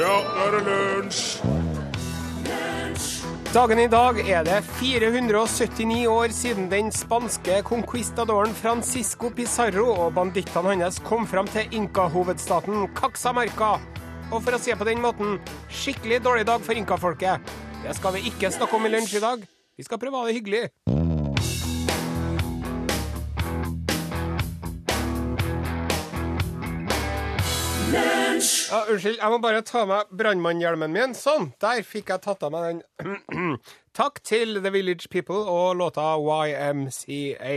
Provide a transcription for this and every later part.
Ja, nå er det lunsj! Dagen i dag er det 479 år siden den spanske conquistadoren Francisco Pizarro og bandittene hans kom fram til inkahovedstaten Caxamarca. Og for å si på den måten, skikkelig dårlig dag for inkafolket. Det skal vi ikke snakke om i lunsj i dag. Vi skal prøve å ha det hyggelig. Ja, unnskyld, jeg må bare ta av meg brannmannhjelmen min. Sånn, der fikk jeg tatt av meg den. Takk til The Village People og låta YMCA.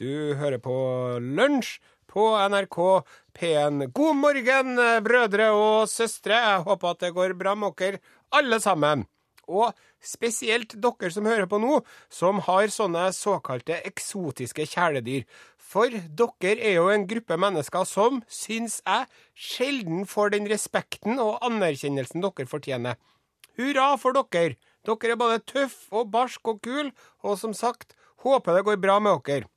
Du hører på Lunsj på NRK P1. God morgen, brødre og søstre. Jeg håper at det går bra med dere alle sammen. Og spesielt dere som hører på nå, som har sånne såkalte eksotiske kjæledyr. For dere er jo en gruppe mennesker som, syns jeg, sjelden får den respekten og anerkjennelsen dere fortjener. Hurra for dere! Dere er både tøff og barsk og kul, og som sagt, håper det går bra med dere.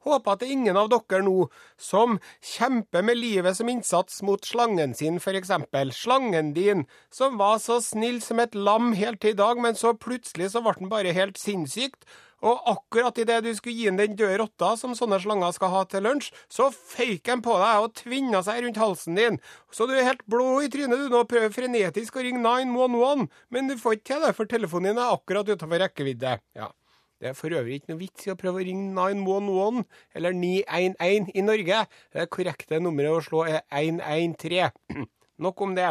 Håper at det er ingen av dere nå som kjemper med livet som innsats mot slangen sin, for eksempel. Slangen din, som var så snill som et lam helt til i dag, men så plutselig så ble den bare helt sinnssykt. Og akkurat idet du skulle gi den den døde rotta som sånne slanger skal ha til lunsj, så føyk den på deg og tvinna seg rundt halsen din. Så du er helt blå i trynet du nå prøver frenetisk å ringe 911, men du får ikke til det, for telefonen din er akkurat utenfor rekkevidde. Ja. Det er for øvrig ikke noe vits i å prøve å ringe 911 eller 911 i Norge. Det korrekte nummeret å slå er 113. Nok om det.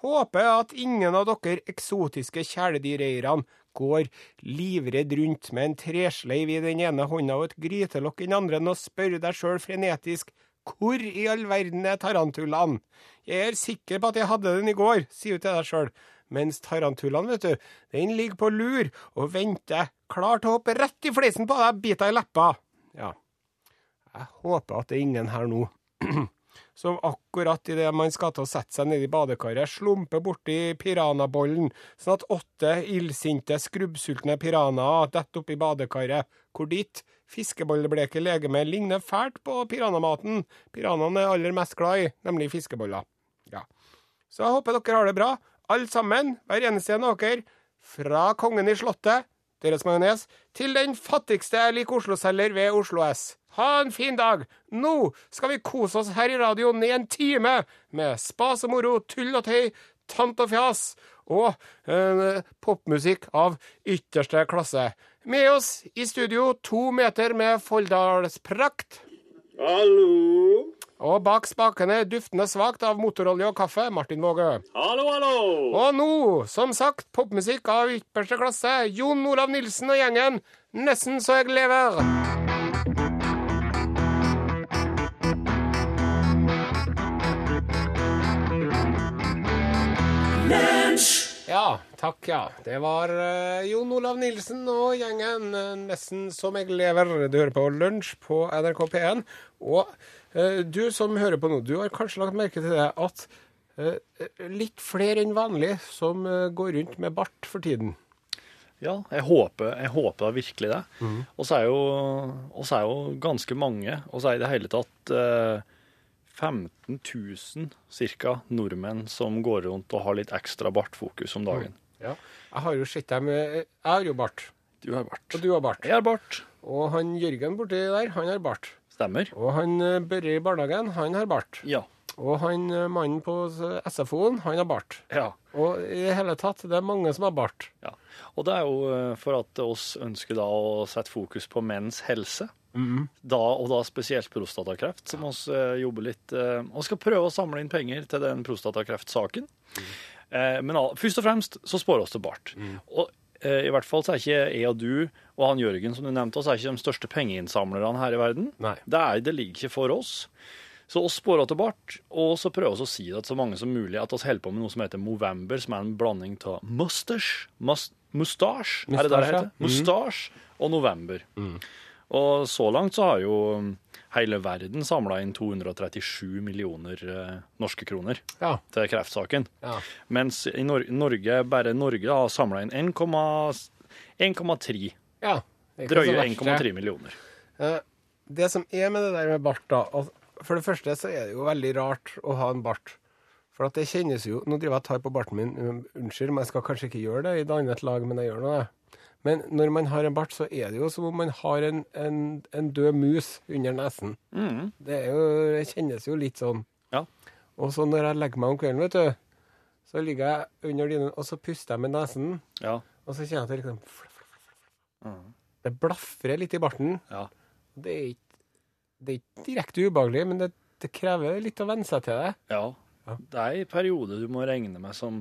Håper at ingen av dere eksotiske kjæledyreierne går livredd rundt med en tresleiv i den ene hånda og et grytelokk i den andre og spør deg sjøl frenetisk hvor i all verden er tarantulaen? Jeg er sikker på at jeg hadde den i går, sier du til deg sjøl. Mens tarantulaen, vet du, den ligger på lur og venter, klar til å hoppe rett i fleisen på deg, bite deg i leppa. Ja, jeg håper at det er ingen her nå som akkurat idet man skal til å sette seg ned i badekaret, slumper borti piranabollen, sånn at åtte illsinte, skrubbsultne piranaer detter oppi badekaret, hvor ditt fiskebollbleke legeme ligner fælt på piranamaten piranaen er aller mest glad i, nemlig fiskeboller. Ja. Så jeg håper dere har det bra, alle sammen, hver eneste en av dere, fra kongen i slottet, deres majones, til den fattigste liker Oslo-selger ved Oslo S. Ha en fin dag! Nå skal vi kose oss her i radioen i en time med spas og moro, tull og tøy, tant og fjas og eh, popmusikk av ytterste klasse. Med oss i studio to meter med Folldalsprakt. Hallo? Og bak spakene duftende svakt av motorolje og kaffe, Martin Våge. Hallo, hallo! Og nå, som sagt, popmusikk av ypperste klasse, Jon Olav Nilsen og gjengen. Nesten så jeg lever. Ja, takk, ja. Det var uh, Jon Olav Nilsen og gjengen. eh, nesten som jeg lever. Du hører på Lunsj på NRK P1. Og du som hører på nå, du har kanskje lagt merke til det at eh, litt flere enn vanlig som eh, går rundt med bart for tiden. Ja, jeg håper, jeg håper da virkelig det. Og så er, er jo ganske mange, og så er i det hele tatt eh, 15 000 cirka nordmenn som går rundt og har litt ekstra bartfokus om dagen. Ja. Jeg har jo sett dem eh, Jeg har jo bart. Du har bart. Og du har bart. Jeg har bart. Og han Jørgen borti der, han har bart. Stemmer. Og han eh, Børre i barnehagen, han har bart. Ja. Og han eh, mannen på SFO-en, han har bart. ja. Og i hele tatt, det er mange som har bart. Ja. Og det er jo eh, for at oss ønsker da å sette fokus på menns helse. Da, og da spesielt prostatakreft, som oss jobber litt Og skal prøve å samle inn penger til den prostatakreftsaken. Eh, men først og fremst så spår oss til bart. Og eh, i hvert fall så er ikke jeg og du og han Jørgen som du nevnte, oss er ikke de største pengeinnsamlerne her i verden. Nei. Det, er, det ligger ikke for oss. Så oss spår tilbake, og så prøver vi å si det til så mange som mulig at vi holder på med noe som heter Movember, som er en blanding av mustache, mus, mustasje, er det det det heter? Mm. Mustasje og november. Og så langt så har jo hele verden samla inn 237 millioner eh, norske kroner Ja. til kreftsaken. ja. Mens i Nor Norge, bare Norge har samla inn 1,3 1,3 ja. Drøye 1,3 millioner. Eh, Det som er med det der med bart, da For det første så er det jo veldig rart å ha en bart. For at det kjennes jo Nå driver jeg og tar på barten min. um, Unnskyld, men jeg skal kanskje ikke gjøre det i et annet lag, men jeg gjør nå det. Men når man har en bart, så er det jo som om man har en, en, en død mus under nesen. Mm. Det, er jo, det kjennes jo litt sånn. Ja. Og så når jeg legger meg om kvelden, vet du, så ligger jeg under dynen, og så puster jeg med nesen, Ja. og så kjenner jeg at det liksom mm. Det blafrer litt i barten. ja. Det er ikke, det er ikke direkte ubehagelig, men det, det krever litt å venne seg til det. Ja. Ja. Det er en periode du må regne med som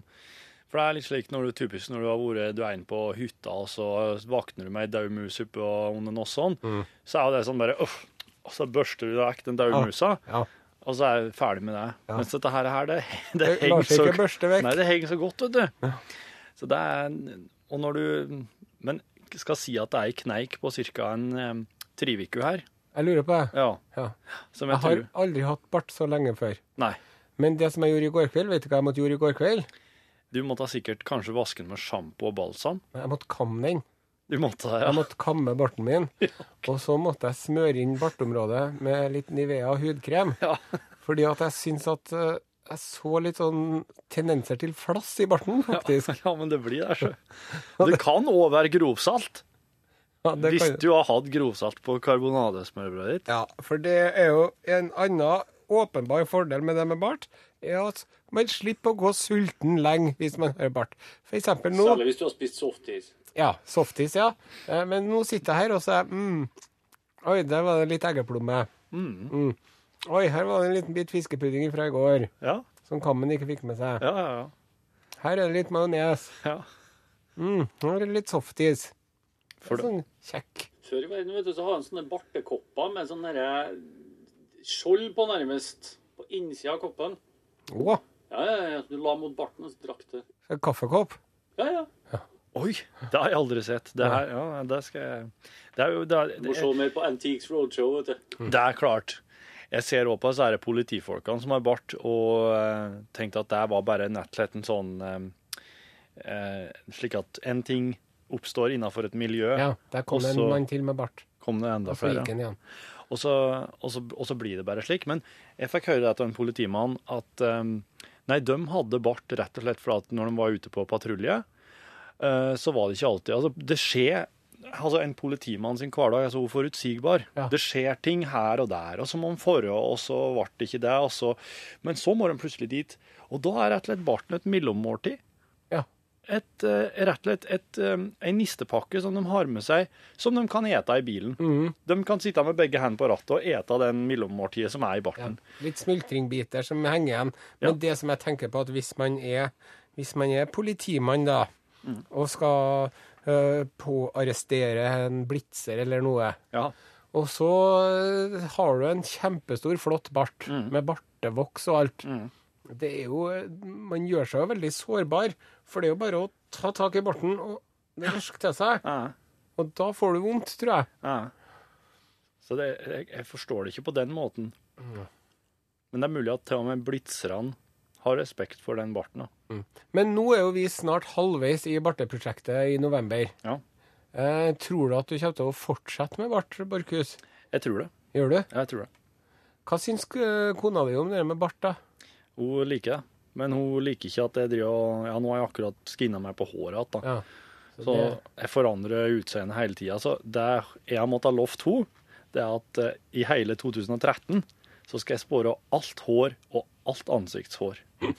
For det er litt slik når du typisk når du har vært du er inne på hytta, og så våkner du med ei daud mus oppe under nossen, Mm. så er jo det sånn bare uff, Og så børster du vekk den daude Ja. musa, Ja. og så er jeg ferdig med det. Ja. Mens dette her, det, det, henger så. Nei, det henger så godt, vet du. Så det er Og når du Men skal si at det er ei kneik på ca. en tre uker her. Jeg lurer på det. Ja. Ja. Som jeg, Jeg har aldri hatt bart så lenge før. Nei. Men det som jeg gjorde i går kveld, vet du hva jeg måtte gjøre i går kveld? Du måtte sikkert kanskje vaske den med sjampo og balsam. Jeg måtte kamme den. Du måtte det, Jeg måtte kamme barten min. Og så måtte jeg smøre inn bartområdet med litt Nivea hudkrem. Ja. Fordi at jeg syns at eh, jeg så litt sånn tendenser til flass i barten, faktisk. Ja, men det blir det, så. Det kan òg være grovsalt. Ja, det Hvis kan- du har hatt grovsalt på karbonadesmørbrødet ditt. Ja, for det er jo en annen åpenbar fordel med det med bart, at man slipper å gå sulten lenge hvis man har bart. For eksempel nå Særlig hvis du har spist softis. Ja, softis, ja. Eh, Men nå sitter jeg her og så er mm, Oi, der var det litt eggeplomme. Mm. Mm. Oi, her var det en liten bit fiskepudding fra i går Ja, som Kammen ikke fikk med seg. ja, ja. ja. Her er det litt majones. ja. Mm, her er det litt softis. For det, Sånn kjekk. Før i verden vet du, så hadde han sånne bartekopper med sånn skjold på, nærmest. På innsida av koppen. Å, Ja, ja, ja. Du la mot barten og så drakk det. en kaffekopp. Ja, ja. oi, det har jeg aldri sett. Det her, ja, det skal jeg Det er jo det er, Du må se mer på Antiques Roadshow, vet du. det er klart. Jeg ser òg på disse er politifolkene som har bart, og uh, tenkte at det var bare nettlett en sånn eh, eh, Slik at en ting oppstår innenfor et miljø, Ja, der kom det en mann til med bart. kom det enda flere. igjen. Og så, og, så, og så blir det bare slik. Men jeg fikk høre av en politimann at um, nei, de hadde bart rett og slett for at når de var ute på patrulje, uh, så var det ikke alltid Altså, det skjer Altså, en politimann sin hverdag er så uforutsigbar. Ja. Det skjer ting her og der, og så må de forre, og så ble det ikke det, og så Men så må de plutselig dit. Og da er rett og slett barten et mellommåltid. Ja. Et, eh, rett og slett et, eh, nistepakke som de har med seg, som de kan ete i bilen. Mm. De kan sitte med begge hendene på rattet og ete den mellommåltidet som er i Ja. barten. Litt smultringbiter som henger igjen. Men det som jeg tenker på, at hvis man er, hvis man er politimann, da, Mm. og skal uh, påarrestere en blitzer eller noe, Ja. og så øh, har du en kjempestor, flott bart med bartevoks og alt. Mm. Det er jo Man gjør seg jo veldig sårbar, for det er jo bare å ta tak i barten og røske til seg. Ja. Og da får du vondt, tror jeg. ja. Så det, jeg, jeg forstår det ikke på den måten. Men det er mulig at til og med blitzerne har respekt for den barten. Mm. Men nå er jo vi snart halvveis i barteprosjektet i november. Ja. Eh, tror du at du kommer til å fortsette med bart, Borchhus? Jeg tror det. Gjør du? Jeg tror det. Hva syns eh, kona di om det med bart, da? Hun liker det. Men hun liker ikke at jeg driver og Ja, nå har jeg akkurat skinna meg på håret igjen, da. Ja. Så jeg forandrer utseendet hele tida. Så det jeg har måttet ha lovt henne, det er at uh, i hele 2013 så skal jeg spåre alt hår og alt ansiktshår.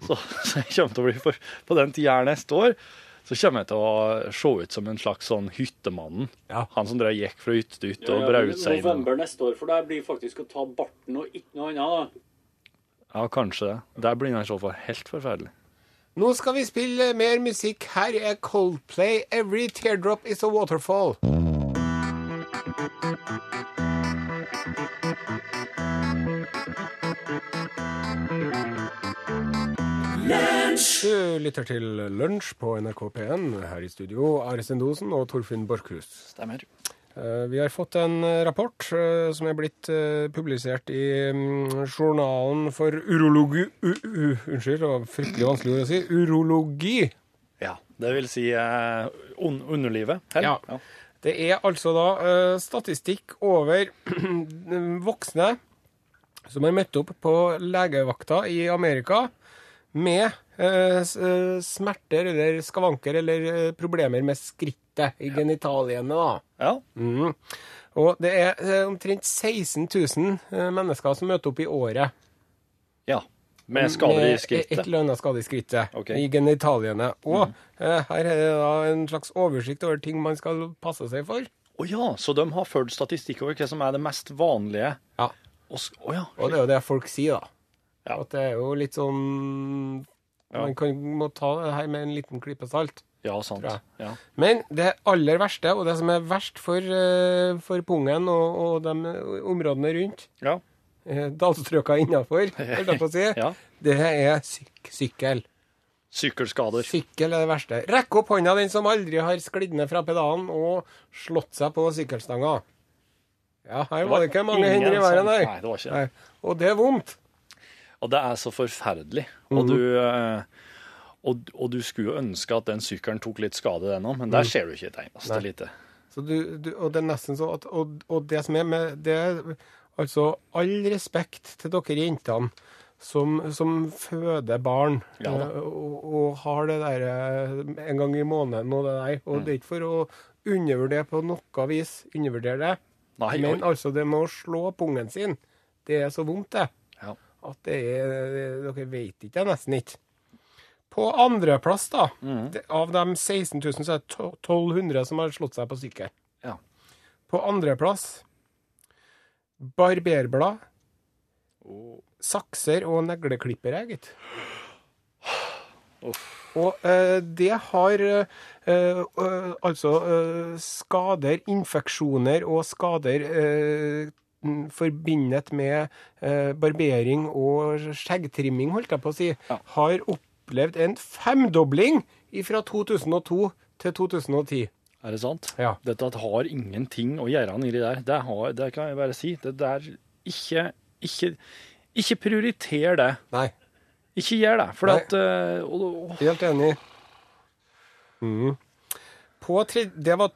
Så, så jeg kommer til å bli for, På den tida her neste år så kommer jeg til å se ut som en slags sånn hyttemannen. Ja. Han som drev gikk fra hytte til hytte Ja, og braut seg inn. November neste år, for det blir faktisk å ta barten og ikke noe annet. Ja, kanskje det. Der blir han i så fall helt forferdelig. Nå skal vi spille mer musikk. Her er Coldplay. 'Every teardrop is a waterfall'. Du lytter til Lunsj på NRK P1. Her i studio Are Sendosen og Torfinn Borchhus. Stemmer. Eh, Vi har fått en eh, rapport eh, som er blitt publisert i mm, journalen for urologi u, u, Unnskyld, det var fryktelig vanskelig ord å si. Urologi. Ja. Det vil si un underlivet. Ja. Ja. Det er altså da statistikk over voksne som har møtt opp på legevakta i Amerika med eh, eh, smerter eller skavanker eller eh, problemer med skrittet i genitaliene. da. Ja. Mm. Og det er omtrent 16 000 eh, mennesker som møter opp i året. ja. Med skader i skrittet? Et eller annet skade i skrittet. Okay. I genitaliene. Og mm. her er det da en slags oversikt over ting man skal passe seg for. Å ja, så de har ført statistikk over hva som er det mest vanlige? Ja. Og, oh ja. Og det er jo det folk sier, da. Ja. At det er jo litt sånn Ja. Man kan, må ta det her med en liten klype salt. Ja, sant. Ja. Men det aller verste, og det som er verst for, eh, for pungen og, og de områdene rundt, ja. eh, dalstrøka innafor, holdt jeg på å si, Ja. det er syk sykkel. Sykkelskader. Sykkel er det verste. Rekk opp hånda den som aldri har sklidd ned fra pedalen og slått seg på sykkelstanga. Ja, her var det ikke mange hender i været, som- nei. Nei, det var ikke. Nei. Og det er vondt. Og det er så forferdelig. Og, du, eh, og, og du skulle jo ønske at den sykkelen tok litt skade, den òg, men der ser du ikke et eneste Nei. lite. Så du, du, og det er nesten så at Og, og det som er med det er Altså, all respekt til dere jentene som, som føder barn Ja eh, og, og har det der eh, en gang i måneden og det der. Og Mm. det er ikke for å undervurdere på noe vis. Undervurdere det. Nei, Men altså, det med å slå pungen sin, det er så vondt, det. Ja. At det er Dere vet ikke, det nesten ikke. På andreplass, da, Mm. det, av de 16 000, så er det 1200 som har slått seg på sykkel. Ja. På andreplass barberblad, sakser og negleklippere, gitt. Oh. Og eh, det har eh, eh, altså eh, skader, infeksjoner og skader eh, forbindet med eh, barbering og skjeggtrimming, holdt jeg på å si, Ja. har opplevd en femdobling fra 2002 til 2010. Er det sant? Ja. Dette har ingenting å gjøre nedi der. Det, har, det kan jeg bare si. Det der Ikke, ikke, ikke prioriter det. Nei, Ikke gjør det. For Nei. at og, helt enig. Mm. På tre, det var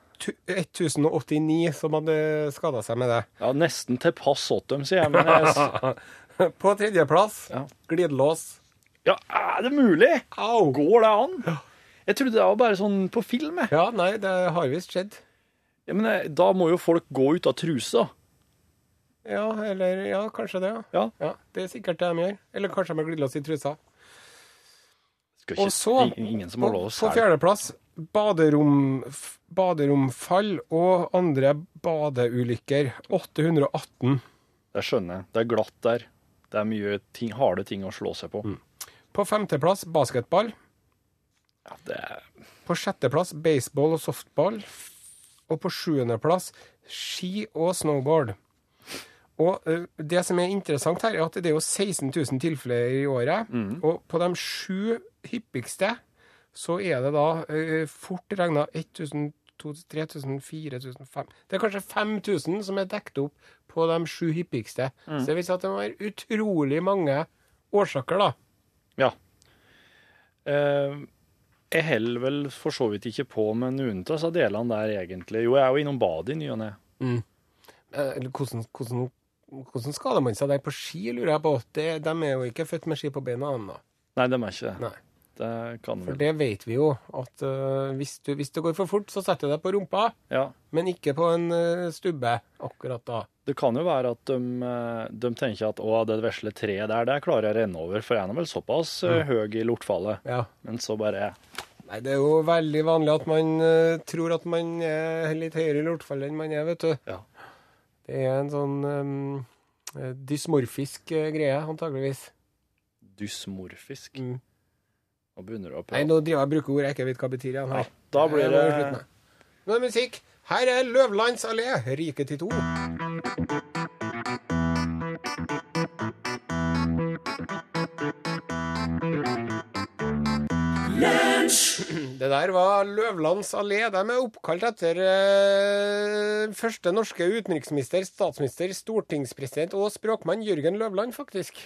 1089 som hadde skada seg med det. ja, Nesten til pass åt dem, sier jeg. Men jeg, På tredjeplass Ja. glidelås. ja, er det mulig? Au! Går det an? Jeg trodde det var bare sånn på film. jeg. Ja, nei, det har visst skjedd. Ja, men eh, da må jo folk gå ut av trusa. Ja, eller Ja, kanskje det, ja. Ja. Det er sikkert det de gjør. Eller kanskje de har glidelås i trusa. Skal Og så, ingen som på, har lov å på fjerdeplass, baderom, baderomfall og andre badeulykker. 818. Det skjønner jeg. Det er glatt der. Det er mye ting, harde ting å slå seg på. Mm. På femteplass basketball. Ja, det er På sjetteplass baseball og softball. Og på sjuendeplass ski og snowboard. Og det som er interessant her, er at det er jo 16 000 tilfeller i året. Og på de sju hyppigste så er det da eh, fort regna 1000, 3000, 4000, 5000 Det er kanskje 5000 som er dekket opp på de sju hyppigste. Så det vil si at det må være utrolig mange årsaker, da. Ja. Eh, jeg holder vel for så vidt ikke på med noen av disse delene der, egentlig. Jo, jeg er jo innom badet i ny og ne. Eh, hvordan, hvordan, hvordan skader man seg der på ski, lurer jeg på. Det, de er jo ikke født med ski på beina ennå. Nei, de er ikke det. Nei. Det kan For det vet vi jo, at uh, hvis, du, hvis det går for fort, så setter du deg på rumpa, Ja. men ikke på en uh, stubbe akkurat da. Det kan jo være at de, eh, de tenker at å, det vesle treet der, det klarer jeg å renne over, for jeg er vel såpass mm. høy i lortfallet. Ja. Men så bare Nei, det er jo veldig vanlig at man uh, tror at man er litt høyere i lortfallet enn man er, vet du. Ja. Det er en sånn um, dysmorfisk greie, antageligvis. dysmorfisk. Mm. Nå begynner du å Nei, nå driver jeg og bruker ord jeg ikke vet hva betyr igjen Ja, her. da blir det. Nå er det musikk. Her er Løvlands allé, Rike til to. Det der var Løvlands allé. De er oppkalt etter eh, første norske utenriksminister, statsminister, stortingspresident og språkmann Jørgen Løvland, faktisk.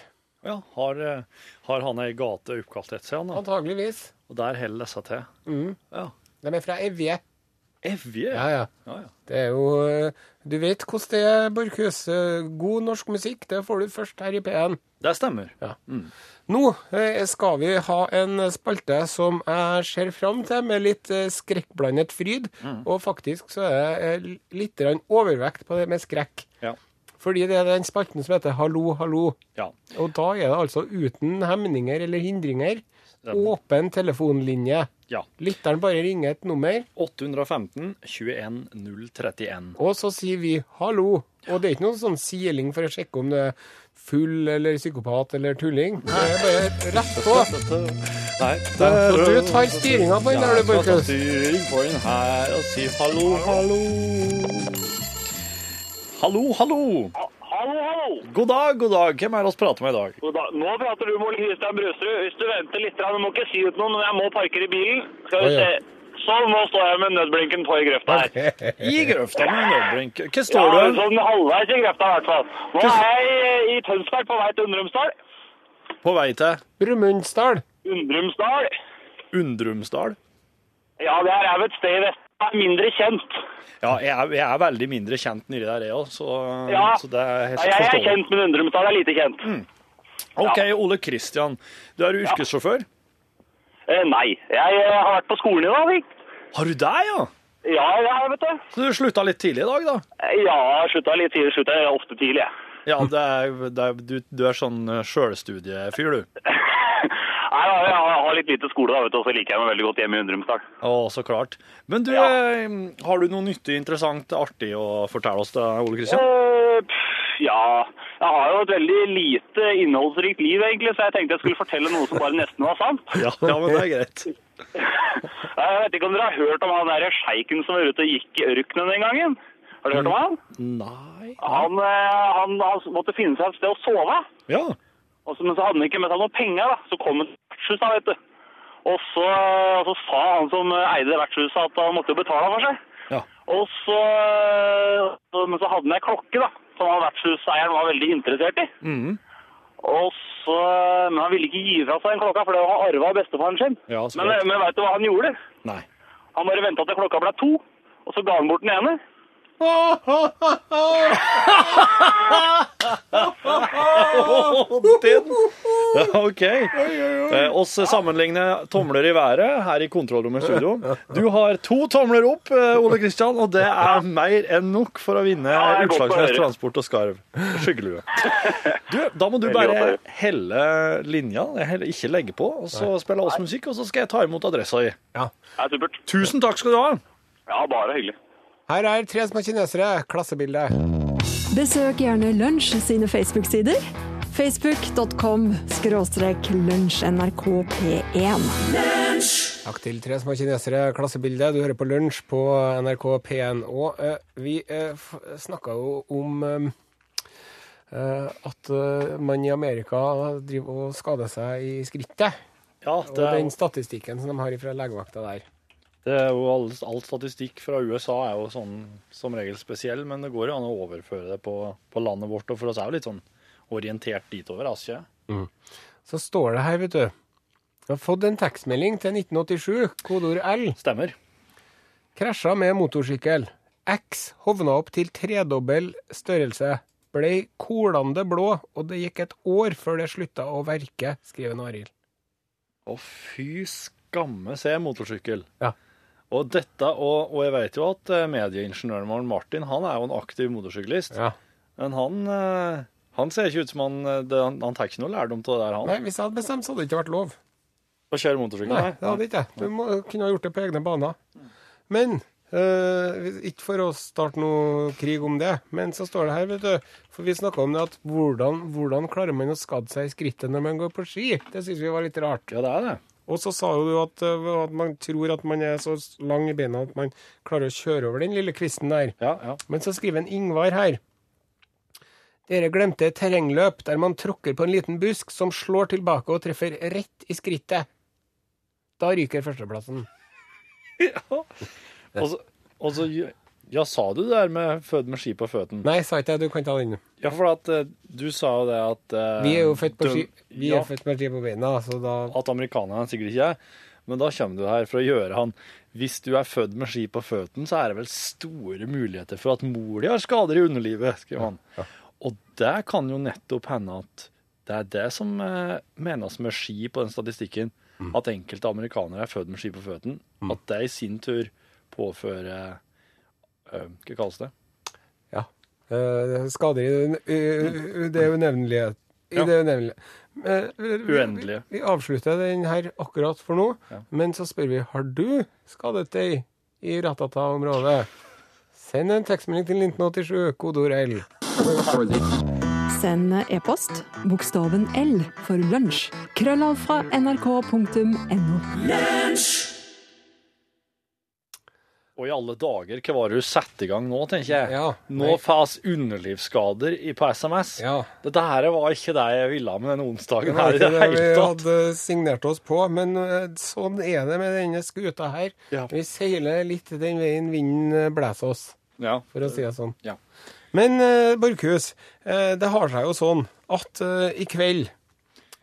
Ja, har, eh, har han ei gate oppkalt etter seg? Antageligvis. Og der holder disse til. Mm. Ja. De er fra Evje. Evje? Ja, ja. Ja, ja. Det er jo eh, Du vet hvordan det er, Borchhus. Eh, God norsk musikk, det får du først her i P1. Det stemmer. Nå eh, skal vi ha en spalte som jeg ser fram til, med litt skrekkblandet fryd. Og faktisk så er det litt overvekt på det med skrekk. Ja. Fordi det er den spalten som heter Hallo, hallo. ja. Og da er det altså uten hemninger eller hindringer. Åpen telefonlinje. Ja. Lytteren bare ringer et nummer, 815 21 031. og så sier vi hallo. Og det er ikke noen sånn siling for å sjekke om du er full eller psykopat eller tulling. Det er bare rett på. Nei. Så du tar styringa på den der, du, Jeg skal ta Borchhus. styring på den her og si hallo, hallo. Hallo, hallo. Hallo, hallo! God dag, god dag. Hvem er det oss prater med i dag? God dag. Nå prater du med Ole Kristian Brøsrud. Hvis du venter litt, du må ikke si ut noe, men jeg må parkere bilen. Skal vi ja. se. Sånn, nå står jeg med nødblinken på i grøfta her. I grøfta med nødblink. Hva Ja, står du? sånn halvveis i grøfta i hvert fall. Nå er jeg i- i Tønsberg på vei til Undrumsdal. På vei til Brumundsdal. Undrumsdal? Undrumsdal? Ja, det er jo et sted i Vest... Er mindre kjent. Ja, jeg er, jeg er veldig mindre kjent nedi der, jeg òg, så, Ja. så det er helt Ja, jeg er kjent, men Undrumsdal er lite kjent. OK, Ole Kristian. Du er yrkessjåfør? Eh, nei, jeg eh, har vært på skolen i dag. Har du det, ja? Ja, ja, vet du. Så du slutta litt tidlig i dag, da? Eh, Ja, slutta litt tidlig. Slutta ofte tidlig, jeg. Ja, det er, det er, du, du er sånn eh, sjølstudiefyr, du. Nei, jeg har litt lite skole, da, vet du, og så liker jeg meg veldig godt hjemme i Undrumsdal. Å, så klart. Men du, Ja. eh, har du noe nyttig, interessant, artig å fortelle oss, da, Ole Kristian? Eh, ja, jeg har jo et veldig lite innholdsrikt liv, egentlig, så jeg tenkte jeg skulle fortelle noe som bare nesten var sant. Ja, ja, men det er greit. Jeg vet ikke om dere har hørt om han derre sjeiken som var ute og gikk i ørkenen den gangen? Har dere hørt om han? Nei Han, eh, han, han måtte finne seg et sted å sove. Ja. Så, men så hadde han ikke med seg noe penger, da. Så kom han til vertshuset, vet du. Og så, så sa han som eide vertshuset at han måtte jo betale for seg. Ja. Og så, Men så hadde han ei klokke, da. Som vertshuseieren var veldig interessert i. Mhm. Og så, Men han ville ikke gi fra seg den klokka, for det var arva av bestefaren sin. Ja, men, men veit du hva han gjorde? Nei. Han bare venta til klokka ble to, og så ga han bort den ene. Den. OK. Eh, oss sammenligner tomler i været her i kontrollrommet i studio. Du har to tomler opp, eh, Ole Kristian, og det er mer enn nok for å vinne Ja, Utslagsnes. Transport og Skarv. Skyggelue. Du, da må du bare helle linja, ikke legge på, og så spille oss musikk, og så skal jeg ta imot adressa di. Er supert. Tusen takk skal du ha. Ja, bare hyggelig. Her er tre små kinesere. Klassebilde. Besøk gjerne Lunsj sine Facebook-sider. Facebook.com skråstrek lunsjnrkp1. Takk til tre små kinesere. Klassebilde. Du hører på Lunsj på NRK P1. Og eh, vi uh, snakka jo om eh, eh, at eh, man i Amerika driver og skader seg i skrittet. Ja, Og det er, den statistikken som de har fra legevakta der. Det er jo all, all statistikk fra USA er jo sånn som regel spesiell, men det går jo an å overføre det på, på landet vårt, og for oss er jo litt sånn orientert ditover, altså. Så står det her, vet du. Jeg har fått en tekstmelding til 1987, kodeord L. Stemmer. Krasja med motorsykkel. X hovna opp til tredobbel størrelse. Ble kolende blå, og det gikk et år før det slutta å verke, skriver Arild. Å, fy skamme se motorsykkel. Ja. Og dette, og, og jeg vet jo at eh, medieingeniøren vår Martin, han er jo en aktiv motorsyklist. Ja. Men han, eh, han ser ikke ut som han, eh, det, han, han tar ikke noe lærdom til det der, han. Nei, hvis jeg hadde bestemt, så hadde det ikke vært lov. Å kjøre motorsykkel, Nei, det hadde ikke jeg. Du må, kunne ha gjort det på egne baner. Men Uh, Ikke for å starte noe krig om det, men så står det her, vet du For vi snakka om det at hvordan, hvordan klarer man å skade seg i skrittet når man går på ski? Det syns vi var litt rart. Ja, det er det. Og så sa jo du at, eh, at man tror at man er så lang i beina at man klarer å kjøre over den lille kvisten der. Ja, ja. Men så skriver en Ingvar her. Dere glemte et terrengløp der man tråkker på en liten busk som slår tilbake og treffer rett i skrittet. Da ryker førsteplassen. Og så, og så ja, sa du det der med født med ski på føttene? Nei, sa ikke jeg. Du kan ta den. Ja, for at eh, du sa jo det at uh, Vi er jo født på ski, vi ja, er født med ski på beina, så da At amerikanerne sikkert ikke er. Men da kommer du her for å gjøre han Hvis du er født med ski på føttene, så er det vel store muligheter for at mor di har skader i underlivet, skriver han. Og det kan jo nettopp hende at det er det som uh, menes med ski på den statistikken. At enkelte amerikanere er født med ski på føttene. At det i sin tur påfører Hva kalles det? Ja. Eh, skader i det, unevnelige. I det unevnelige. Eh, Uendelige. Vi, vi avslutter den her akkurat for nå, Ja. men så spør vi har du skadet deg i Ratata-området. Send en tekstmelding til 1987, kodeord L. Send e-post bokstaven L for lunsj. Krøllav fra nrk.no. Og i alle dager, hva var det du satte i gang nå, tenker jeg? Ja, nå fas underlivsskader på SMS. Ja. Dette her var ikke det jeg ville med denne onsdagen her i det det hele tatt. Vi hadde signert oss på, men eh, sånn er det med denne skuta her. Ja. Vi seiler litt den veien vinden eh, blåser oss, Ja. for å si det sånn. Ja. Men uh, Borchhus, eh, det har seg jo sånn at eh, i kveld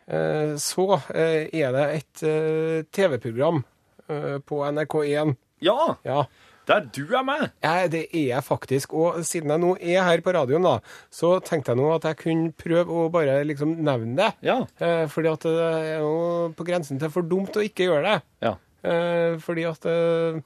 eh, så eh, er det et eh, TV-program eh, på NRK1. ja, Ja. Der du er med! Ja, det er jeg faktisk. Og siden jeg nå er her på radioen, da, så tenkte jeg nå at jeg kunne prøve å bare liksom nevne det. Ja. Eh, fordi at det er jo på grensen til for dumt å ikke gjøre det. Ja. Eh, fordi at eh,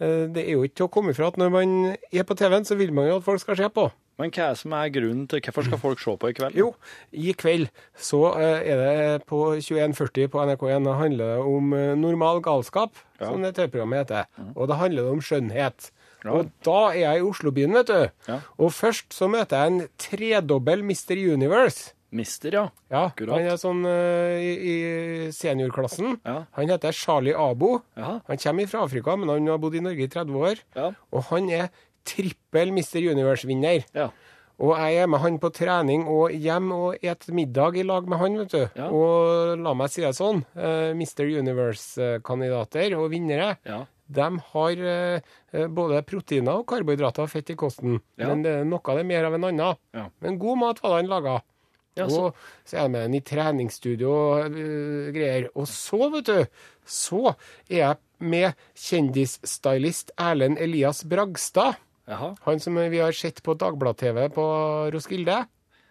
eh, det er jo ikke til å komme ifra at når man er på TV-en, så vil man jo at folk skal se på. Men hva er som er grunnen til hvorfor skal folk se på i kveld? Jo, i kveld så eh, er det på 21.40 på NRK1 det handler om eh, normal galskap, Ja. som det TV-programmet heter. Og det handler om skjønnhet. Ja. Og da er jeg i Oslobyen, vet du. Ja. Og først så møter jeg en tredobbel Mr. Universe. Mister, ja. Ja, Akkurat. Han er sånn uh, i, i seniorklassen. Ja. Han heter Charlie Abo. Ja. Han kommer fra Afrika, men han har bodd i Norge i 30 år. Og han er trippel Mr. Universe-vinner. Ja. Og jeg er med han på trening og hjem og et middag i lag med han, vet du. Ja. Og la meg si det sånn, uh, Mr. Universe-kandidater og vinnere, Ja. de har eh, eh, både proteiner og karbohydrater og fett i kosten. Ja. Men det er noe det mer av en annen. Men god mat var det han laga. Ja, så- og så er jeg med han i treningsstudio og uh, greier. Og så, vet du, så er jeg med kjendisstylist Erlend Elias Bragstad. Jaha. Han som vi har sett på Dagblad-TV på Roskilde.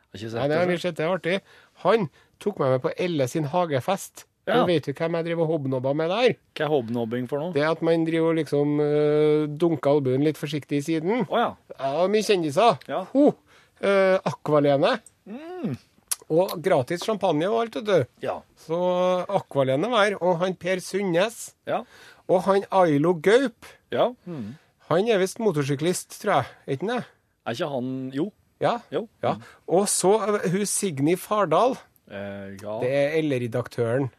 Har ikke Nei, det har vi sett, det er artig. Han tok meg med på Elle sin hagefest. Ja. Og vet du hvem jeg driver og hobnobba med der? Hva er hobnobbing for noe? Det er at man driver og liksom uh, dunker albuen litt forsiktig i siden. Oh, ja. Ja, mye kjendiser. Ja. Ho, Uh, Akvalene. Mm. Og gratis champagne og alt, vet du. Ja. Så Akvalene var her. Og han Per Sundnes. Ja. Og han Ailo Gaup. ja. Mm. Han er visst motorsyklist, tror jeg. Er ikke han det? Er ikke han Jo. Ja. Jo. ja. Og så øh, hun Signy Fardal. Eh, ja, Det er L-redaktøren.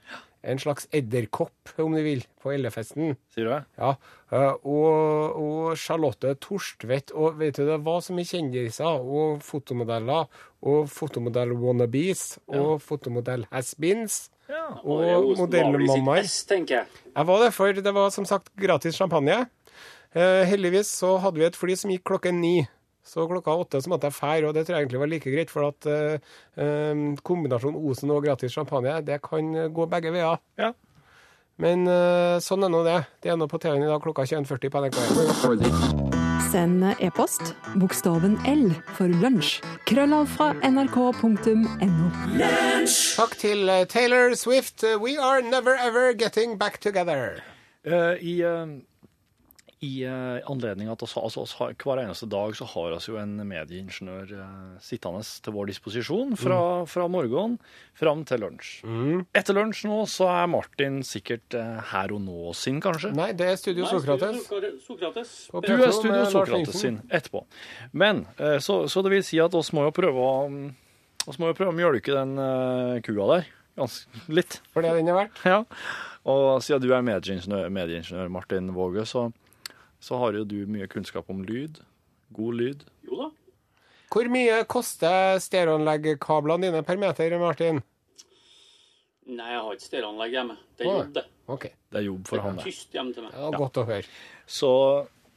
En slags edderkopp, om du vil, på Elle-festen. sier du det? Ja, eh, og, og Charlotte Torstvedt, og vet du, det var så mye kjendiser, og fotomodeller, og fotomodell-wannabes, og fotomodell-has-beens. Ja. Og og er modellmammaer. jeg. Jeg var det, for det var som sagt gratis champagne. Eh, heldigvis så hadde vi et fly som gikk klokken ni. Så klokka åtte så måtte jeg fære, og det tror jeg egentlig var like greit, for at eh, eh, kombinasjonen Osen og gratis champagne, det kan gå begge veier. Ja. Men eh, sånn er nå det. Det er nå på TV-en i dag klokka 21.40 på NRK. Send e-post bokstaven L for lunsj. Krøllav fra nrk.no. Takk til eh, Taylor Swift. We are never ever getting back together. Uh, I, eh, i eh, anledning at oss, altså, oss hver eneste dag så har vi jo en medieingeniør eh, sittende til vår disposisjon fra, fra morgenen fram til lunsj. Etter lunsj nå så er Martin sikkert eh, her og nå sin, kanskje? Nei, det er Studio Nei, Sokrates. Studio Sokrates. Du er Studio Sokrates sin etterpå. Men, så, så det vil si at oss må jo prøve å mm, oss må jo prøve å mjølke den kua der. Ganske litt. For det den er verdt. Ja. Og siden du er medieingeniør, medieingeniør Martin Våge, så, så har jo du mye kunnskap om lyd. God lyd. Jo da. Hvor mye koster stereoanleggkablene dine per meter, Martin? Nei, jeg har ikke stereoanlegg hjemme. Det er jobb, det. Okay. Det er jobb Det for er han, det. tyst hjemme til meg. Ja, godt å høre. Så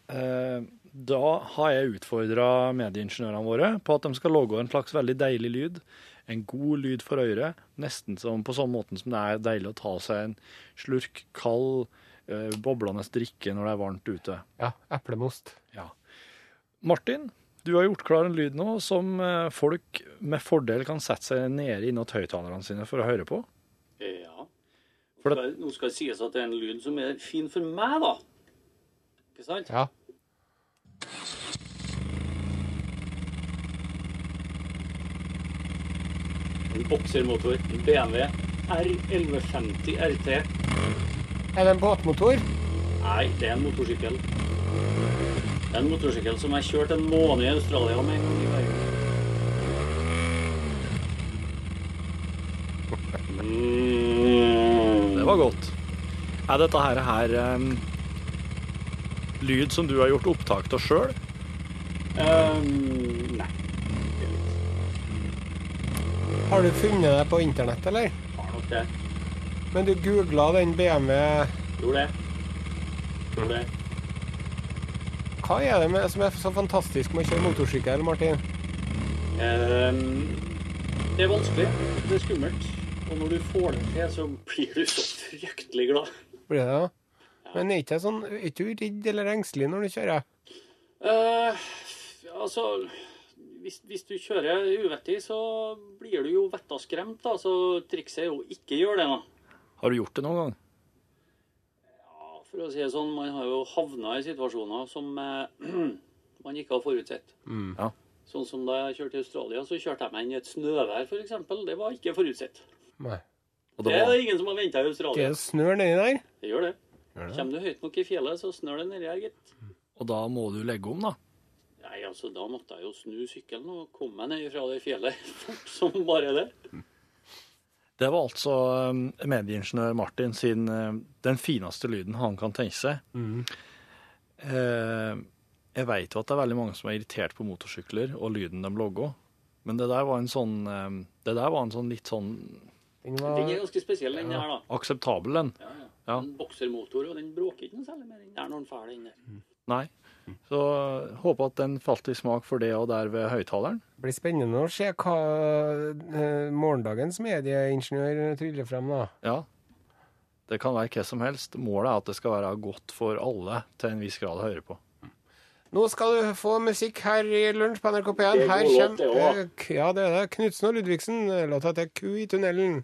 eh, da har jeg utfordra medieingeniørene våre på at de skal lage en slags veldig deilig lyd en god lyd for øret, nesten som på sånn måten som det er deilig å ta seg en slurk kald, boblende drikke når det er varmt ute. Ja, eplemost. Ja. Martin, du har gjort klar en lyd nå som eh, folk med fordel kan sette seg nede innåt høyttalerne sine for å høre på. Ja. For For det, nå skal det sies at det er en lyd som er fin for meg, da. Ikke sant? Ja. En boksermotor. BMW R1150 RT. Er det en båtmotor? Nei, det er en motorsykkel. Det er en motorsykkel som jeg kjørte en måned i Australia med. Mm. Det var godt. Er dette her, her um, lyd som du har gjort opptak av sjøl? Um, nei. Har du funnet det på internett, eller? Har nok det. Men du googla den BMW Gjorde det. Hva er det med, som er så fantastisk med å kjøre motorsykkel, Martin? Um, det er vanskelig. Det er skummelt. Og når du får det til, så blir du så fryktelig glad. Blir det ja. Men er ikke sånn, er du redd eller engstelig når du kjører? Uh, altså hvis, hvis du kjører uvettig, så blir du jo vettaskremt. da. Så trikset er jo ikke gjøre det, da. Har du gjort det noen gang? Ja, for å si det sånn, man har jo havna i situasjoner som eh, man ikke har forutsett. Ja. Sånn som da jeg kjørte i Australia, så kjørte jeg meg inn i et snøvær, f.eks. Det var ikke forutsett. Nei. Og Det det er det ingen som har venta i Australia. det snør nedi der? Det gjør det. Kommer du høyt nok i fjellet, så snør det nedi her, gitt. og da må du legge om, da. Nei, altså, da måtte jeg jo snu sykkelen og komme meg ned fra det fjellet fort som bare det. Det var altså em, medieingeniør Martin sin em, den fineste lyden han kan tenke seg. Eh, jeg veit jo at det er veldig mange som er irritert på motorsykler og lyden de logger, men det der var en sånn em, Det der var en sånn litt sånn Den Den var, er ganske spesiell, den her, da. akseptabel den. Ja, ja. Ja. En boksermotor, og den bråker ikke noe særlig mer. Den er noen fæl, den der. Nei. Så håper at den falt i smak for det og der ved høyttaleren. det blir spennende å se hva eh, morgendagens medieingeniør tryller frem, da. Ja. Det kan være hva som helst. Målet er at det skal være godt for alle til en viss grad å høre på. Nå skal du få musikk her i Lunsj på NRK P1. Er Her kommer Ja, det er. Knutsen og Ludvigsen. Låta heter 'Ku i tunnelen'.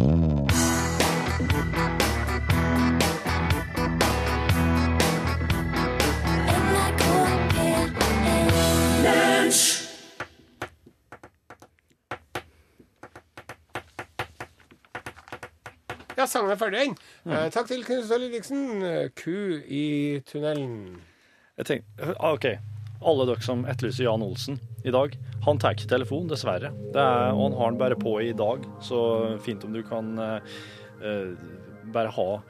Sangen er ferdig, Mm. Eh, takk til Knut og Ludvigsen. Eh, 'Ku i tunnelen'. Jeg tenker, ah, OK. Alle dere som etterlyser Jan Olsen i dag, han tar ikke telefon, dessverre. Det er, og han har den bare på i dag, så fint om du kan eh, eh, bare ha,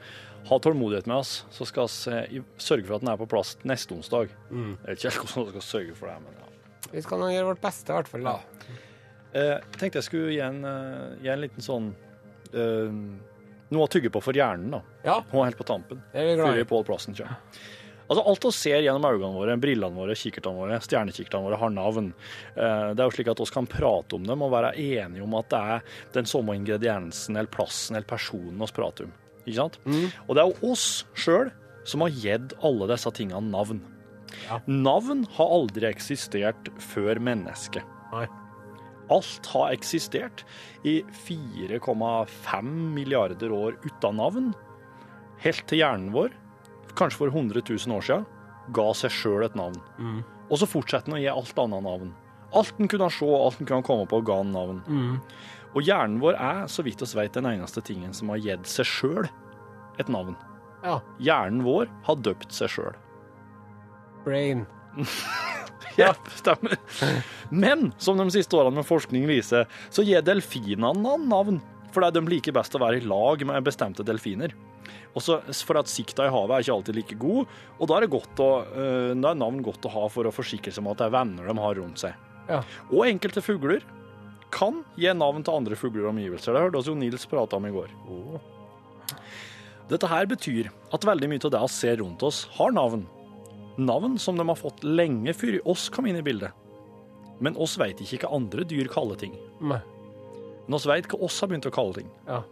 ha tålmodighet med oss, så skal vi sørge for at den er på plass neste onsdag. Jeg vet ikke helt hvordan vi skal sørge for det, men ja. Vi skal nå gjøre vårt beste, i hvert fall. da. Eh, Jeg tenkte jeg skulle gi en, eh, gi en liten sånn eh, Noe å tygge på for hjernen, da. Ja, Og helt på tampen. er Før. Pål Plassen kommer. Altså, alt vi ser gjennom øynene våre, brillene våre, kikkertene våre, stjernekikkertene våre, har navn. Eh, Det er jo slik at vi kan prate om dem og være enige om at det er den samme ingrediensen eller plassen eller personen vi prater om. Ikke sant? Og det er jo oss sjøl som har gitt alle disse tingene navn. Ja. Navn har aldri eksistert før mennesket. Nei. Alt har eksistert i 4,5 milliarder år uten navn, helt til hjernen vår, kanskje for 100 000 år siden, ga seg sjøl et navn. Og så fortsetter den å gi alt annet navn. Alt den kunne se, alt den kunne komme på, ga den navn. Og hjernen vår er, så vidt oss vet, den eneste tingen som har gitt seg sjøl et navn. Ja. Hjernen vår har døpt seg sjøl. Brain. Ja, stemmer. Men som de siste årene med forskning viser, så gir delfinene navn. Fordi de liker best å være i lag med bestemte delfiner. Også For at sikta i havet er ikke alltid like god, og da er, det godt å, eh, er navn godt å ha for å forsikre seg om at det er venner de har rundt seg. Ja. Og enkelte fugler kan gi navn til andre fugler og omgivelser. Det hørte oss jo Nils prate om i går. Dette her betyr at veldig mye av det vi ser rundt oss, har navn. Navn som de har fått lenge før oss kom inn i bildet. Men oss veit ikke hva andre dyr kaller ting. Nei. Men oss veit hva oss har begynt å kalle ting. Ja.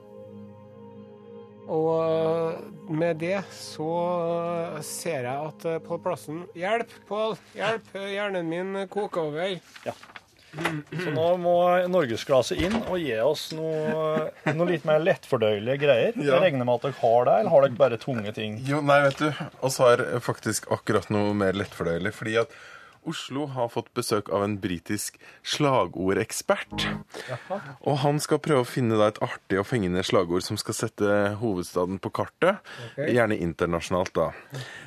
Og øh, med det så øh, ser jeg at øh, Pål Plassen Hjelp, Pål! Hjelp! Hjernen min koker over. Så nå må norgesglasset inn og gi oss noe, noe litt mer lettfordøyelige greier. Ja. Jeg regner med at dere har det, eller har dere bare tunge ting? Jo, nei, vet du. oss har faktisk akkurat noe mer lettfordøyelig. Fordi at Oslo har fått besøk av en britisk slagordekspert. Og han skal prøve å finne et artig og fengende slagord som skal sette hovedstaden på kartet. Gjerne internasjonalt, da.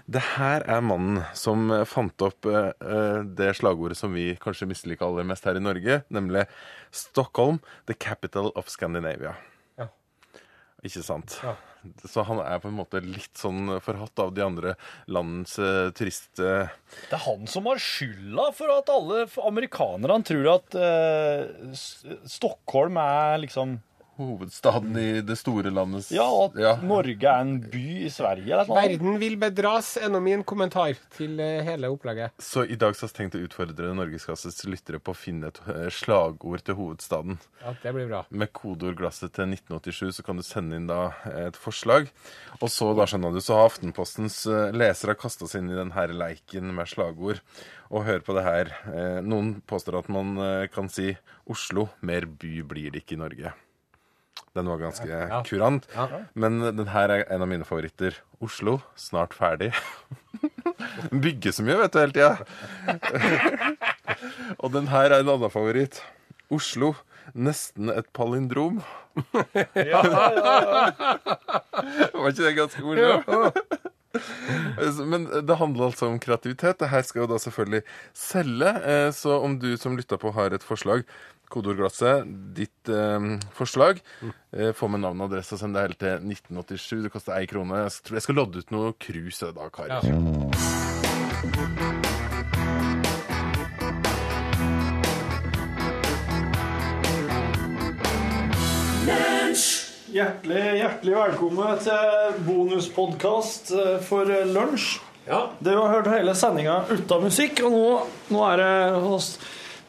Det her er mannen som fant opp eh, det slagordet som vi kanskje misliker aller mest her i Norge, nemlig Stockholm, the capital of Scandinavia. Ikke sant? Ja. Så han er på en måte litt sånn forhatt av de andre turist... eh, Det er han som har skylda for at alle amerikanerne tror at eh, S- Stockholm er liksom hovedstaden i det store landet. Ja, og at Ja. Norge er en by i Sverige eller. Verden vil bedras, ennå min kommentar til øh, hele opplegget. Så i dag så har jeg tenkt å utfordre Norgeskassets lyttere på å finne et eh, slagord til hovedstaden. Ja, det blir bra. Med kodeordglasset til 1987 så kan du sende inn da et forslag. Og så da skjønner du, så har Aftenpostens eh, lesere kasta seg inn i den her leiken med slagord. Og hør på det her. Eh, Noen påstår at man eh, kan si Oslo, mer by blir det ikke i Norge. Den var ganske kurant. Men den her er en av mine favoritter. Oslo, snart ferdig. Bygger så mye, vet du, hele tida. Og den her er en annen favoritt. Oslo, nesten et palindrom. ja, Var ikke det ganske morsomt? Men det handler altså om kreativitet. Det her skal jo da selvfølgelig selge. Eh, Så om du som lytter på har et forslag, kodeordglasset, ditt eh, forslag, eh, få med navn og adresse og send det hele til 1987. Det koster ei krone. Jeg tror jeg skal lodde ut noe krus da, dag, Ja. Hjertelig, hjertelig velkommen til bonuspodkast for lunsj. Dere har hørt hele sendinga uten musikk, og nå, nå er det oss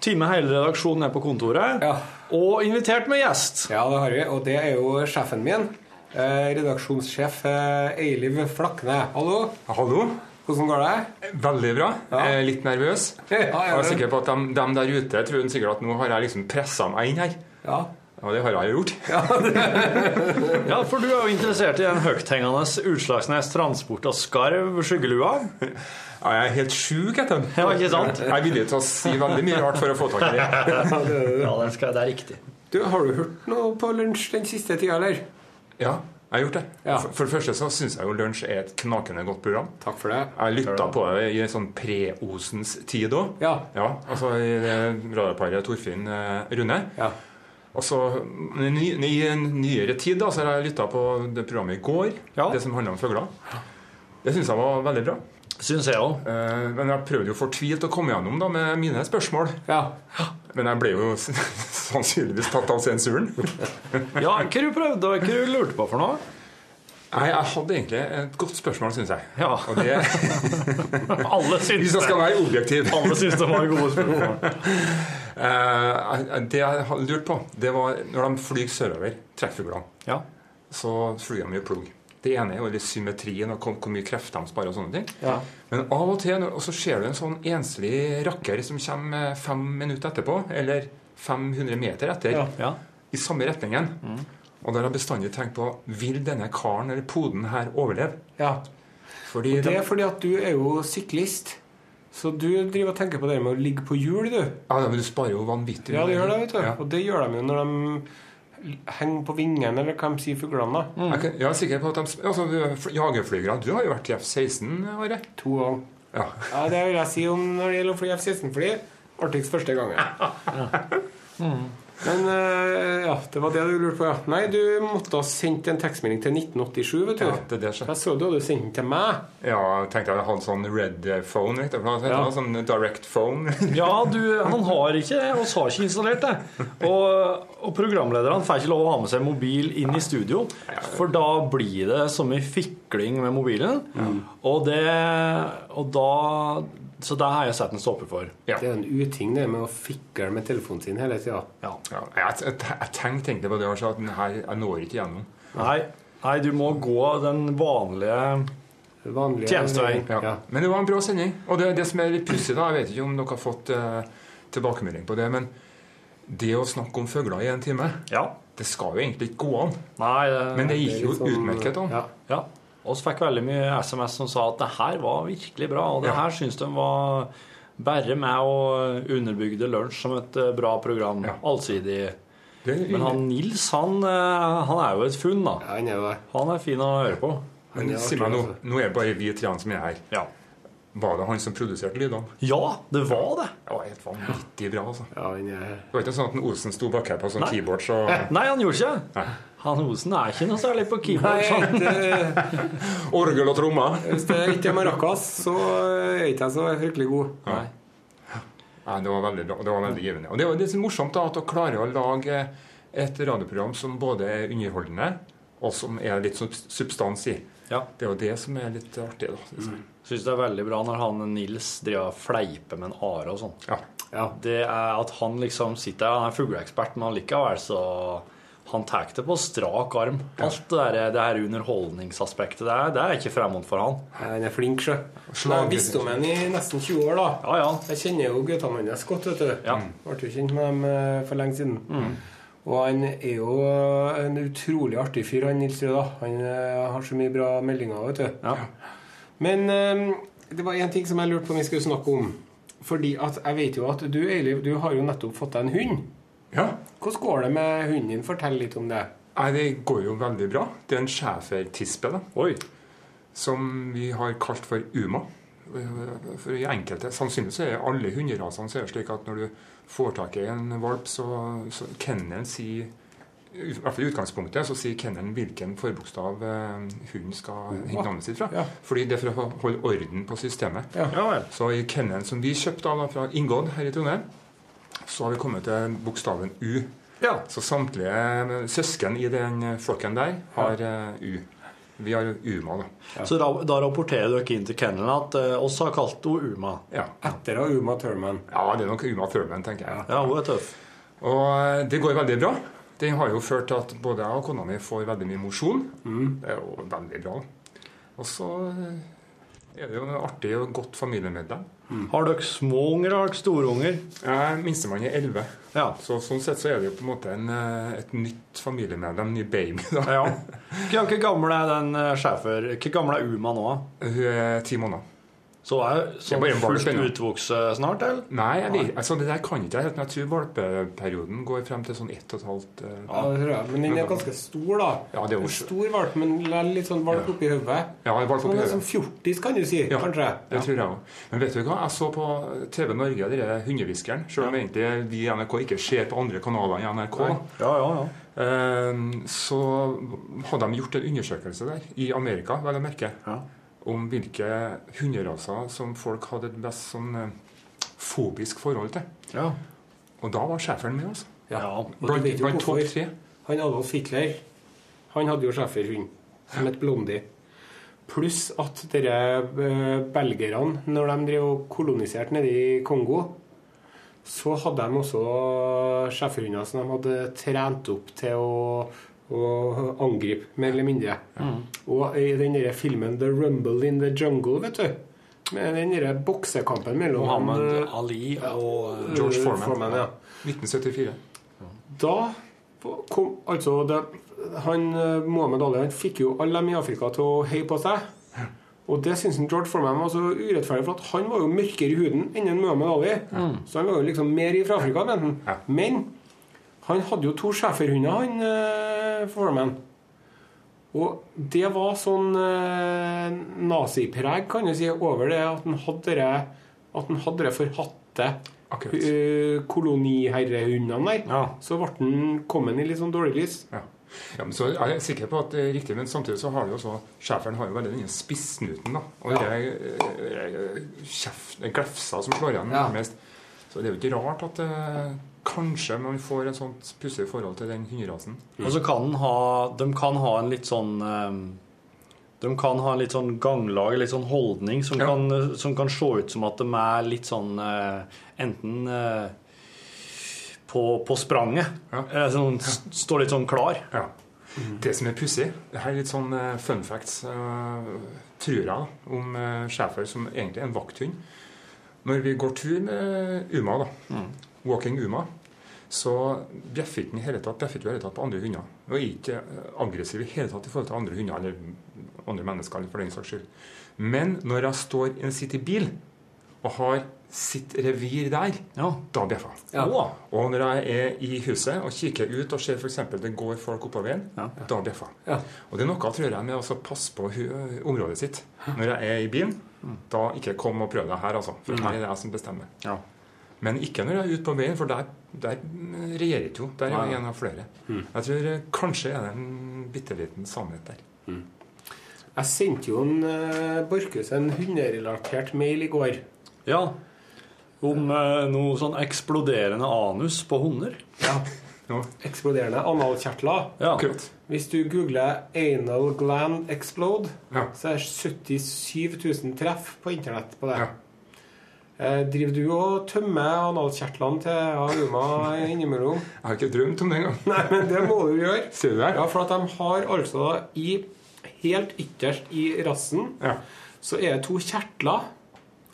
time hele redaksjonen er på kontoret. Ja. Og invitert med gjest. Ja, det har vi, og det er jo sjefen min. Eh, redaksjonssjef eh, Eiliv Flakne. Hallo. Hallo. Hvordan går det? Veldig bra. Jeg er litt nervøs. Ja, Jeg er sikker på at de, de der ute tror sikkert at nå har jeg liksom pressa meg inn her. Ja. Ja, det har jeg gjort. Ja, for du er jo interessert i den høythengende Utslagsnes transport av skarv skyggelua. Ja, jeg er helt sjuk etter den. Ja, ikke sant? Jeg er villig til å si veldig mye rart for å få tak i det. Ja, den skal, det er riktig. Du, Har du hørt noe på lunsj den siste tida, eller? Ja, jeg har gjort det. Ja. For, for det første så syns jeg jo Lunsj er et knakende godt program. Takk for det. Jeg lytta på det i en sånn pre-Osens tid òg. Ja. Ja, altså i det radioparet Torfinn eh, Rune. Ja. Og så i ny, I nyere tid da, så har jeg lytta på det programmet i går, Ja. det som handler om fugler. Det syns jeg var veldig bra. Syns jeg òg. Eh, men jeg prøvde jo fortvilt å komme gjennom da med mine spørsmål. Ja. Men jeg ble jo sannsynligvis tatt av sensuren. Ja, hva du prøvde, hva du lurte på for noe? Nei, jeg hadde egentlig et godt spørsmål, syns jeg. Ja. Og det, Alle syns hvis jeg skal være objektiv Alle syns det var gode spørsmål. Eh, Det jeg lurte lurt på, det var når de flyr sørover, trekkfuglene, Ja. så flyr de i plugg. Det ene er jo symmetrien og hvor mye krefter de sparer og sånne ting. Ja. Men av og til og så ser du en sånn enslig rakker som kommer fem minutter etterpå, eller 500 meter etter, Ja. i samme retningen. Og da har jeg bestandig tenkt på vil denne karen eller poden her overleve. ja. Fordi Det de, er fordi at du er jo syklist. Så du driver og tenker på det med å ligge på hjul, du. ja, men du sparer jo vanvittig Ja, det gjør det, vet du. Ja. Og det gjør de jo når de henger på vingene, eller hva de sier fuglene, da. Jeg, jeg er sikker på at de altså, Jagerflygerne Du har jo vært i F-16, Are. To ganger. Ja. Ja, det vil jeg si om når det gjelder å fly F-16-fly. Artigst første gangen. Men eh, ja, det var det du lurte på, ja. Nei, du måtte ha sendt en tekstmelding til 1987, vet du. ja, det er det som Jeg så du hadde sendt den til meg. Ja, jeg tenkte jeg hadde sånn red phone. Vet du, hva det heter, Ja. Sånn direct phone. Ja, du, han har ikke oss har ikke installert det. Og, og programlederne får ikke lov å ha med seg mobil inn i studio, for da blir det så mye fikling med mobilen. Og, det, og da Så det har jeg sett en stopper for. Ja. Det er en uting, det med å fikle med telefonen sin hele tida. Ja. Ja, jeg, jeg, jeg tenkte egentlig på det, også, at den her, jeg når ikke gjennom. Nei, nei, du må gå den vanlige Vanlige Tjenesteveien. Ja. Ja. Men det var en bra sending. Og det, det som er litt pussig, da, jeg vet ikke om dere har fått uh, tilbakemelding på det, men det å snakke om fugler i en time, Ja. det skal jo egentlig ikke gå an. Nei, det, Men det Det gikk jo sånn- utmerket an. Ja. Og så fikk veldig mye SMS som sa at det her var virkelig bra, og det Ja. her syns de var bare med og underbygde lunsj som et eh, bra program. Ja. Allsidig. Men han Nils, han, eh, han er jo et funn, da. Ja, han er det. Han er fin å høre på. men det si meg nå, altså. nå er det bare vi tre som er her. Ja. Var det han som produserte lydene? Ja, det var det. Ja, Det var helt vanvittig bra, altså. Ja, er Det var ikke sånn at en Osen sto bak her på sånn Nei. keyboard, så Nei, han gjorde ikke det. Nei. Han Osen er ikke noe særlig på keyboard. sånn. Orgel og trommer. Hvis det ikke er maracas, så er ikke jeg så fryktelig god. Nei. Nei, det var veldig Det var veldig givende. Og det var det som er morsomt da, at å klarer å lage et radioprogram som både er underholdende, og som er litt sub- substans i. Ja. Det er jo det som er litt artig, da. liksom. jeg. Syns det er veldig bra når han Nils driver og fleiper med en are og sånn. Ja. Ja. Det er at han liksom sitter han er fugleekspert, men han likevel så Han tar det på strak arm. Alt det, der, det her underholdningsaspektet, det er, det er ikke fremmed for han. Han er flink, sjø. Han Jeg visste om han i nesten 20 år, da. Ja, ja. Jeg kjenner jo guttene hans godt, vet du. Ja. Ble jo kjent med dem eh, for lenge siden. Og han er jo en utrolig artig fyr, han Nils Røda. Han eh, har så mye bra meldinger, vet du. Ja. Men eh, det var én ting som jeg lurte på om vi skulle snakke om. Fordi at jeg vet jo at du, Eiliv, du har jo nettopp fått deg en hund. Ja. Hvordan går det med hunden din? Fortell litt om det. Nei, det går jo veldig bra. Det er en schæfertispe, som vi har kalt for Uma. For i enkelte, Sannsynligvis er alle hunderasene så er det slik at når du får tak i en valp, så, så kennelen sier i hvert fall i utgangspunktet så sier kennelen hvilken forbokstav eh, hunden skal hente navnet sitt fra. Ja. Fordi det er for å holde orden på systemet. Ja. Så i kennelen som vi kjøpte av da, fra Ingodd her i Trondheim, så har vi kommet til bokstaven U. Ja. Så samtlige søsken i den flokken der har eh, U. Vi har Uma, da. Så da, da rapporterer dere inn til kennelen at uh, oss har kalt henne Uma. Ja. Etter av Uma Thurman. ja, det er nok Uma Thurman, tenker jeg. Ja, hun er tøff. Og eh, det går veldig bra. Den har jo ført til at både jeg og kona mi får veldig mye mosjon. Det er jo veldig bra. Og så eh, er det jo en artig og godt familiemedlem. Har dere små unger eller har dere store unger? Minstemann er 11. Ja. Så sånn sett så er det jo på en måte en, eh, et nytt familiemedlem, ny baby. da. ja. Hvor gammel er den sjefer? schæfer? Hvor gammel er Uma nå? Hun er ti måneder. Så er sånn fullt utvokse snart, eller? Nei, jeg vet, altså det der kan ikke jeg helt, men jeg tror valpeperioden går frem til sånn ett og et halvt eh, Ja, det tror jeg. Men den er ganske stor, da. Ja, det er jo stor valp, men litt sånn valp oppi hodet. Ja, valp oppi Sånn hodet. Sånn fjortis, kan du si. Ja, Kanskje. Det tror jeg òg. Men vet du hva? Jeg så på TV Norge denne hundehviskeren. Selv om egentlig vi i NRK ikke ser på andre kanaler i NRK. Nei. Ja, ja, ja. Eh, Så hadde de gjort en undersøkelse der, i Amerika, vel å merke, Ja. Om hvilke hunderaser som folk hadde et best sånn eh, fobisk forhold til. ja. Og da var schæferen med, altså. Ja. Og du Blant, vet jo blant topp hvorfor. tre. Han Adolf Hitler han hadde jo schæferhund som het Blondie. Pluss at dere eh, belgerne, når de drev og koloniserte nede i Kongo, så hadde de også schæferhunder som de hadde trent opp til å, å angripe, mer eller mindre. Og i den der filmen 'The Rumble in the Jungle', vet du, med den der boksekampen mellom Mohammed eh, Ali og ja, George Foreman. ja. 1974. Da kom altså det, han, eh, Mohammed Ali han fikk jo alle dem i Afrika til å heie på seg. Og det syns George Foreman var så urettferdig, for at han var jo mørkere i huden enn Mohammed Ali. Ali. Så han var jo liksom mer fra Afrika, mente han. Ja. Men han hadde jo to schæferhunder, han eh, Foreman. Og det var sånn eh, nazipreg, kan du si, over det at han hadde det, at han hadde det forhatte eh, koloniherrehundene der. Ja. Så ble han kommet i litt sånn dårlig lys. Ja. Ja, men så er jeg sikker på at det er riktig, men samtidig så har det jo så Schæferen har jo veldig denne spissnuten, da. Og er eh, det er glefser som slår igjen Ja. mest. Så det er jo ikke rart at eh, kanskje man får en sånt pussig forhold til den hunderasen. Og så kan den ha, de kan ha en litt sånn eh, De kan ha en litt sånn ganglag, litt sånn holdning, som, Ja. kan, som kan se ut som at de er litt sånn eh, Enten eh, på, på spranget. Ja. Eh, sånn, Står litt sånn klar. Ja. Det som er pussig Det er litt sånn fun facts, tror jeg, om schæfer som egentlig er en vakthund. Når vi går tur med Uma, da, walking Uma, så bjeffer ikke den i hele tatt, bjeffer ikke i hele tatt på andre hunder. Og er ikke eh, aggressiv i hele tatt i forhold til andre hunder eller andre mennesker. for den saks skyld. Men når jeg står i en sitter i bil og har sitt revir der, Ja. da bjeffer jeg. Ja. Og når jeg er i huset og kikker ut og ser f.eks. det går folk oppover veien, Ja. da bjeffer jeg. Ja. Og det er noe tror jeg med å passe på området sitt. Når jeg er i bilen, da ikke kom og prøv deg her, altså. For her er det jeg som bestemmer. Men ikke når jeg er ute på veien, for der, der regjerer ikke hun. Der er jeg en av flere. Jeg tror eh, kanskje er det en bitte liten sannhet der. Jeg sendte jo en uh, Borchhus en hunderelatert mail i går. ja. Om uh, noe sånn eksploderende anus på hunder. Ja. Eksploderende analkjertler. Ja. akkurat. Hvis du googler 'anal gland explode', Ja. så er det 77 000 treff på internett på det. Ja. Eh, driver du og tømmer analkjertlene til Aruma innimellom? Jeg har ikke drømt om det engang. Nei, men det må du gjøre. Ser du det? Ja, for at de har altså i helt ytterst i rassen Ja. så er det to kjertler,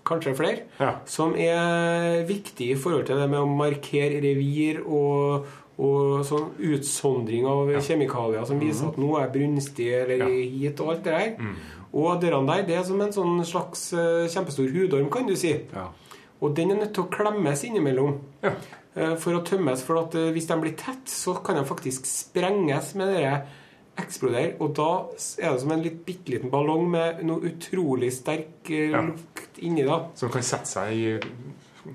kanskje flere, Ja. som er viktige i forhold til det med å markere revir og, og sånn utsondring av kjemikalier som viser at nå er brunstig eller Ja. hit og alt det der. Og dørene der, det er som en sånn slags eh, kjempestor hudorm, kan du si. Ja. Og den er nødt til å klemmes innimellom Ja. eh, for å tømmes. For at eh, hvis de blir tett, så kan de faktisk sprenges med det eksplodere. Og da er det som en litt bitte liten ballong med noe utrolig sterk Ja. lukt inni. da Som kan sette seg i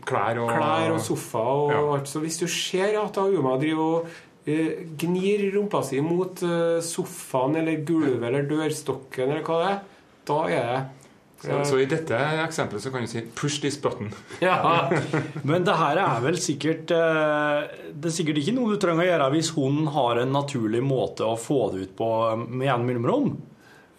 klær og Klær og sofa og alt. Så hvis du ser at Auma driver og gnir rumpa si mot eh, sofaen eller gulvet eller dørstokken eller hva det er, da er det Så, så i dette eksempelet så kan du si 'push this button'. ja. Men det her er vel sikkert eh, Det er sikkert ikke noe du trenger å gjøre hvis hunden har en naturlig måte å få det ut på eh, med jevne mellomrom.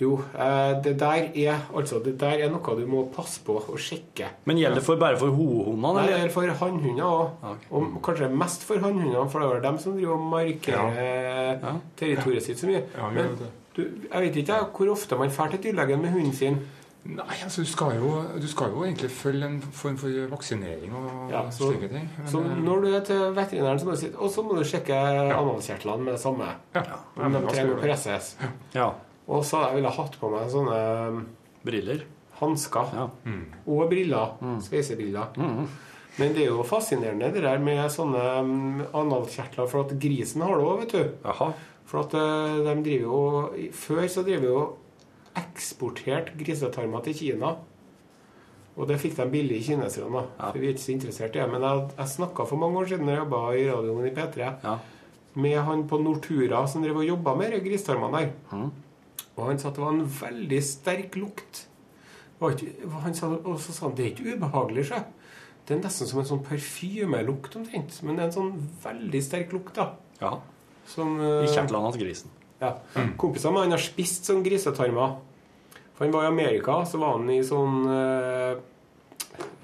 Jo, eh, det der er altså Det der er noe du må passe på og sjekke. Men gjelder det for, bare for hohundene? Nei, det Eller? er for hannhunder òg. Okay. Og kanskje mest for hannhundene, for det er vel dem som driver og markerer Ja. territoriet sitt så mye. Ja, Men du, jeg vet ikke hvor ofte man drar til dyrlegen med hunden sin. Nei, altså du skal, jo, du skal jo egentlig følge en form for vaksinering og Ja, så- slike ting. Men, Så eh, når du er til veterinæren, så må du si Og så må du sjekke analkjertlene med det samme. ja, Om de trenger å presses. Ja. Og så hadde jeg ville hatt på meg sånne um, Briller. hansker. Ja. Mm. Og briller. Sveisebriller. Men det er jo fascinerende det der med sånne um, analkjertler, for at grisen har det òg, vet du. Jaha. For at eh, de driver jo Før så driver jo eksportert grisetarmer til Kina. Og det fikk de billig, i kineserne. Ja. For vi er ikke så interessert i det. Men jeg, jeg snakka for mange år siden da jeg jobba i radioen i P3 Ja. med han på Nortura som drev og jobba med de grisetarmene der. Mhm. Og han sa at det var en veldig sterk lukt. Han sa, og så sa han det er ikke ubehagelig, sjø. Det er nesten som en sånn parfymelukt omtrent. Men det er en sånn veldig sterk lukt, da. ja. Som, I eh, kjertlene til grisen. ja. Kompisene mine har spist sånn grisetarmer. For han var i Amerika, så var han i sånn eh,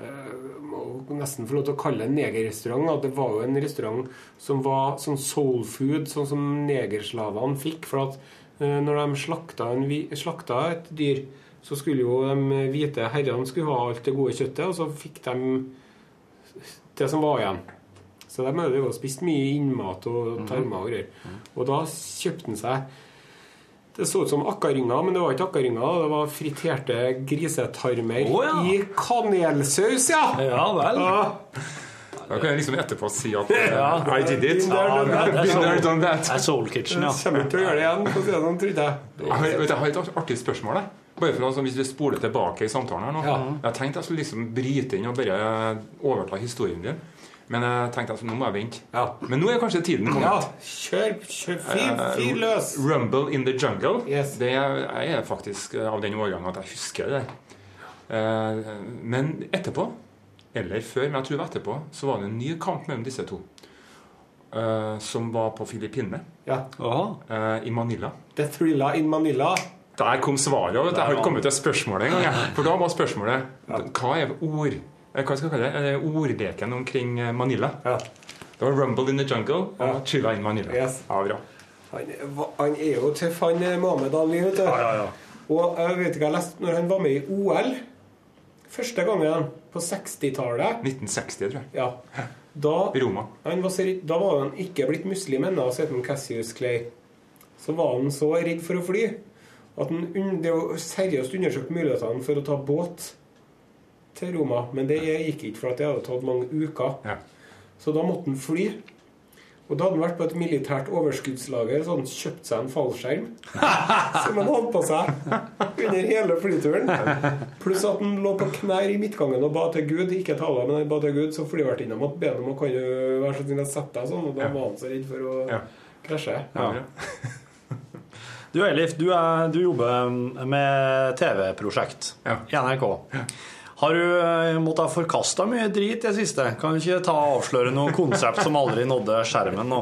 eh, Må nesten få lov til å kalle det en negerrestaurant. Det var jo en restaurant som var sånn soul food, sånn som negerslavene fikk. For at eh, når de slakta, en, slakta et dyr, så skulle jo de hvite herrene skulle ha alt det gode kjøttet, og så fikk de det som var igjen. Så de hadde jo spist mye innmat og tarmer og greier. Og da kjøpte han seg Det så ut som akkaringer, men det var ikke akkaringer. Det var friterte grisetarmer oh, ja. i kanelsaus, ja! Ja vel. ja. Da kan jeg liksom etterpå si at uh, I did it. Ja, det Been there, done that. Det er Soul Kitchen, ja. Kommer til å gjøre det igjen, for å si det sånn, tror jeg. Jeg jeg har et artig spørsmål. Jeg. Bare for altså, Hvis vi spoler tilbake i samtalen her nå Ja. Jeg tenkte jeg skulle liksom bryte inn og bare overta historien din. Men jeg tenkte at nå må jeg vente. Ja. Men nå er kanskje tiden kommet. Ja, kjør, kjør fyr, Eh, fyr løs! Rumble in the Jungle. Yes. Det er, jeg er faktisk eh, av den årgangen at jeg husker det. Eh, Men etterpå, eller før, men jeg tror det var etterpå, så var det en ny kamp mellom disse to. Uh, Som var på Filippinene, Ja. Eh, i Manila. The Thrilla in Manila. Der kom svaret. Vet du. Jeg har ikke kommet til spørsmålet engang. jeg. For da var spørsmålet hva er ord eh, hva skal jeg kalle det? Er ordleken omkring Manila? Ja. Det var 'Rumble in the Jungle' og 'Chilla in Manila'. Yes. Ja, bra. Han, han er jo tøff, han Mohammed Ali. vet du. Og jeg vet ikke, jeg leste når han var med i OL første gangen på 60-tallet 1960, tror jeg. ja, da, Roma. var da var han ikke blitt muslim ennå, så het han Cassius Clay. Så var han så redd for å fly at han det var seriøst undersøkt mulighetene for å ta båt til Roma. Men det gikk ikke, for at det hadde tatt mange uker. Ja. Så da måtte han fly. Og da hadde han vært på et militært overskuddslager så hadde han kjøpt seg en fallskjerm. som han hadde på seg under hele flyturen. Pluss at han lå på knær i midtgangen og ba til Gud. Ikke tale, men han ba til Gud, så flyvertinna måtte be ham om å kan du være så snill å sette deg sånn. Og da Ja. var han så redd for å Ja. krasje. Ja. Du Elif, du, er, du jobber med TV-prosjekt Ja. i NRK. Har du eh, måttet forkaste mye drit i det siste? Kan du ikke ta og avsløre noe konsept som aldri nådde skjermen nå?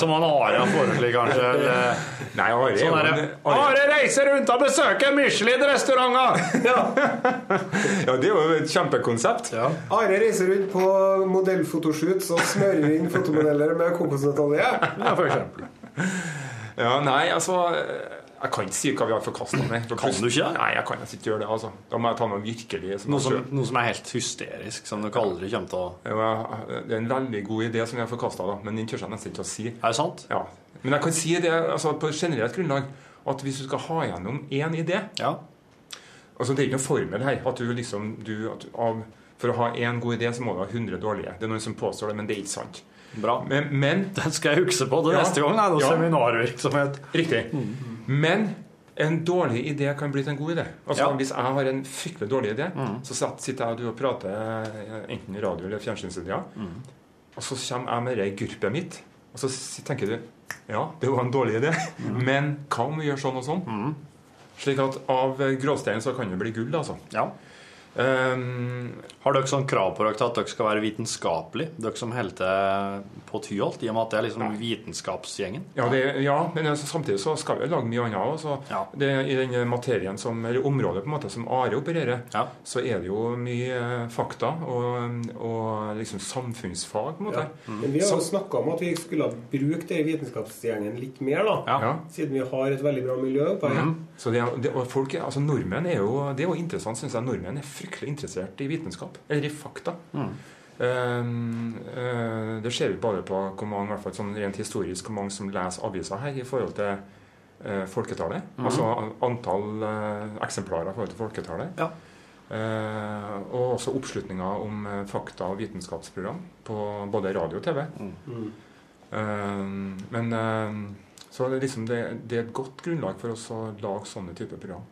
Som han Are har foreslått, kanskje? Eller Nei, Are sånn Are, Are reiser rundt og besøker Michelin-restauranter! Ja, det er jo et kjempekonsept. Ja. Are reiser rundt på modellfotoshoots og smører inn fotomodeller med kokosnøttolje. ja, for eksempel. Ja, nei, altså Jeg kan ikke si hva vi har forkasta med. For Kan du ikke? Nei, jeg kan ikke gjøre det. altså Da må jeg ta noe virkelig som Noe som, noe som er helt hysterisk, som dere aldri kommer til å ja, Det er en veldig god idé som jeg har forkasta, men den tør jeg nesten ikke å si. Er det sant? Ja. Men jeg kan si det altså, på generelt grunnlag at hvis du skal ha gjennom én idé Ja. altså Det er ikke noe formel her. at du liksom du, at av, For å ha én god idé, så må du ha 100 dårlige. Det er noen som påstår det, men det er ikke sant. Bra. Men, men Den skal jeg huske på til Ja. neste gang. Det er noe Ja. seminarvirksomhet. Riktig. Men en dårlig idé kan bli til en god idé. Altså Ja. Hvis jeg har en fryktelig dårlig idé, så sitter jeg og du og prater eh, enten i radio eller fjernsynsstudier, og så kommer jeg med det gurpet mitt, og så tenker du ja, det var en dårlig idé, men hva om vi gjør sånn og sånn? Slik at av gråstein så kan det bli gull, altså. Ja. Um, Har dere sånn krav på dere til at dere skal være vitenskapelige? Dere som holder til på Tyholt, i og med at det er liksom vitenskapsgjengen? ja, det, ja, men altså, samtidig så skal vi lage mye annet også. Ja. Det, I den materien som, eller området på en måte som Are opererer, Ja. så er det jo mye eh, fakta og, og liksom samfunnsfag, på en måte. Men vi har jo snakka om at vi skulle ha brukt den vitenskapsgjengen litt mer, da. Ja. Ja. Siden vi har et veldig bra miljø oppe her. Så det, det, folk, altså nordmenn er jo, Det er jo interessant, syns jeg. Nordmenn er fryktelig interessert i vitenskap. Eller i fakta. Um, uh, det ser vi bare på hvor mange, i hvert fall sånn rent historisk, hvor mange som leser aviser her i forhold til uh, folketallet. Altså antall uh, eksemplarer i forhold til folketallet. Ja. Eh, og også oppslutninga om fakta- og vitenskapsprogram på både radio og TV. Eh, men eh, så er det, liksom det, det er et godt grunnlag for oss å lage sånne typer program.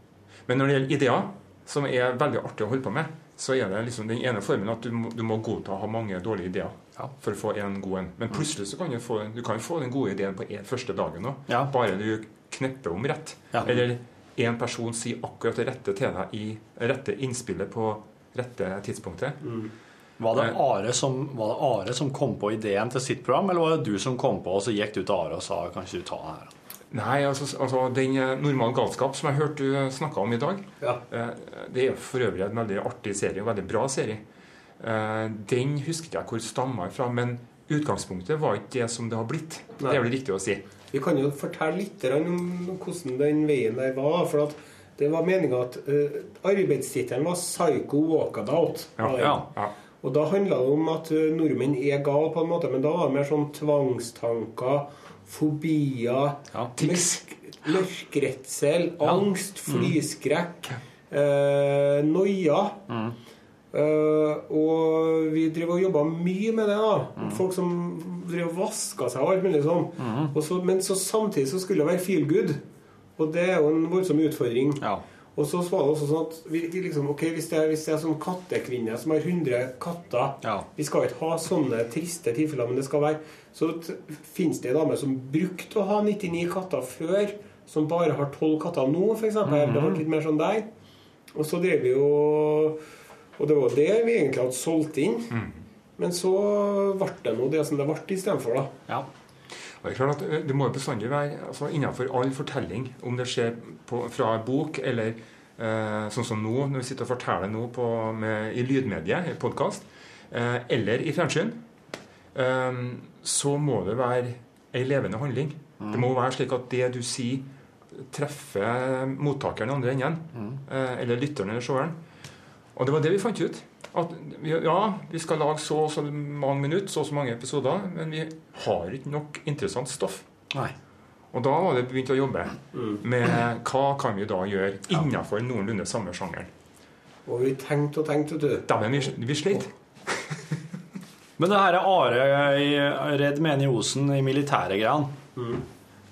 Men når det gjelder ideer, som er veldig artig å holde på med, så er det liksom den ene formen at du må, du må godta å ha mange dårlige ideer Ja. for å få en god en. Men plutselig så kan du få, du kan få den gode ideen på en, første dagen òg. Ja. Bare du knepper om rett. Ja. Eller en person sier akkurat det rette til deg i rette innspillet på rette tidspunktet. Var det, Are som, var det Are som kom på ideen til sitt program, eller var det du som kom på, og så gikk du til Are og sa kan ikke du ta det her? Nei, altså, altså den eh, normal galskap som jeg hørte du snakka om i dag, Ja. eh, det er for øvrig en veldig artig serie, en veldig bra serie. Eh, Den husker jeg hvor stamma fra, men utgangspunktet var ikke det som det har blitt. Det er vel riktig å si. Vi kan jo fortelle litt om hvordan den veien der var. For at det var meninga at uh, arbeidstittelen var 'Psycho Walkabout'. Ja, ja. Ja. Og da handla det om at eh, nordmenn er gale på en måte, men da var det mer sånn tvangstanker, fobier, Ja. mørk, mørkeredsel, angst, flyskrekk, eh, noia. Eh, og vi driver og jobba mye med det. da Folk som driver og vaska seg og alt mulig sånn. Mm. så, men så samtidig så skulle det være feel good. Og det er jo en voldsom utfordring. Ja. Og så var det også sånn at vi, liksom, ok, hvis det, er, hvis det er sånn kattekvinne som har 100 katter Ja. Vi skal ikke ha sånne triste tilfeller, men det skal være Så finnes det damer som brukte å ha 99 katter før, som bare har 12 katter nå, f.eks. eksempel Det var litt mer sånn der. Og så drev vi jo Og det var det vi egentlig hadde solgt inn. Men så ble det nå det som det ble istedenfor, da. ja. Og det er klart at eh, det må jo bestandig være altså innenfor all fortelling, om det skjer på, fra bok eller eh, sånn som nå, når vi sitter og forteller nå på, med, i lydmediet, i podkast, eh, eller i fjernsyn, eh, så må det være ei levende handling. Det må være slik at det du sier, treffer mottakeren i andre enden, eh, eller lytteren eller seeren. Og det var det vi fant ut. At ja, vi skal lage så og så mange minutter, så og så mange episoder, men vi har ikke nok interessant stoff. Nei. Og da var det begynt å jobbe med hva kan vi da gjøre innenfor noenlunde samme sjangeren. Og vi tenkte og tenkte, du. Dæven, vi, vi slet. Men det her er Are i Redd Meni Osen i militære-greiene.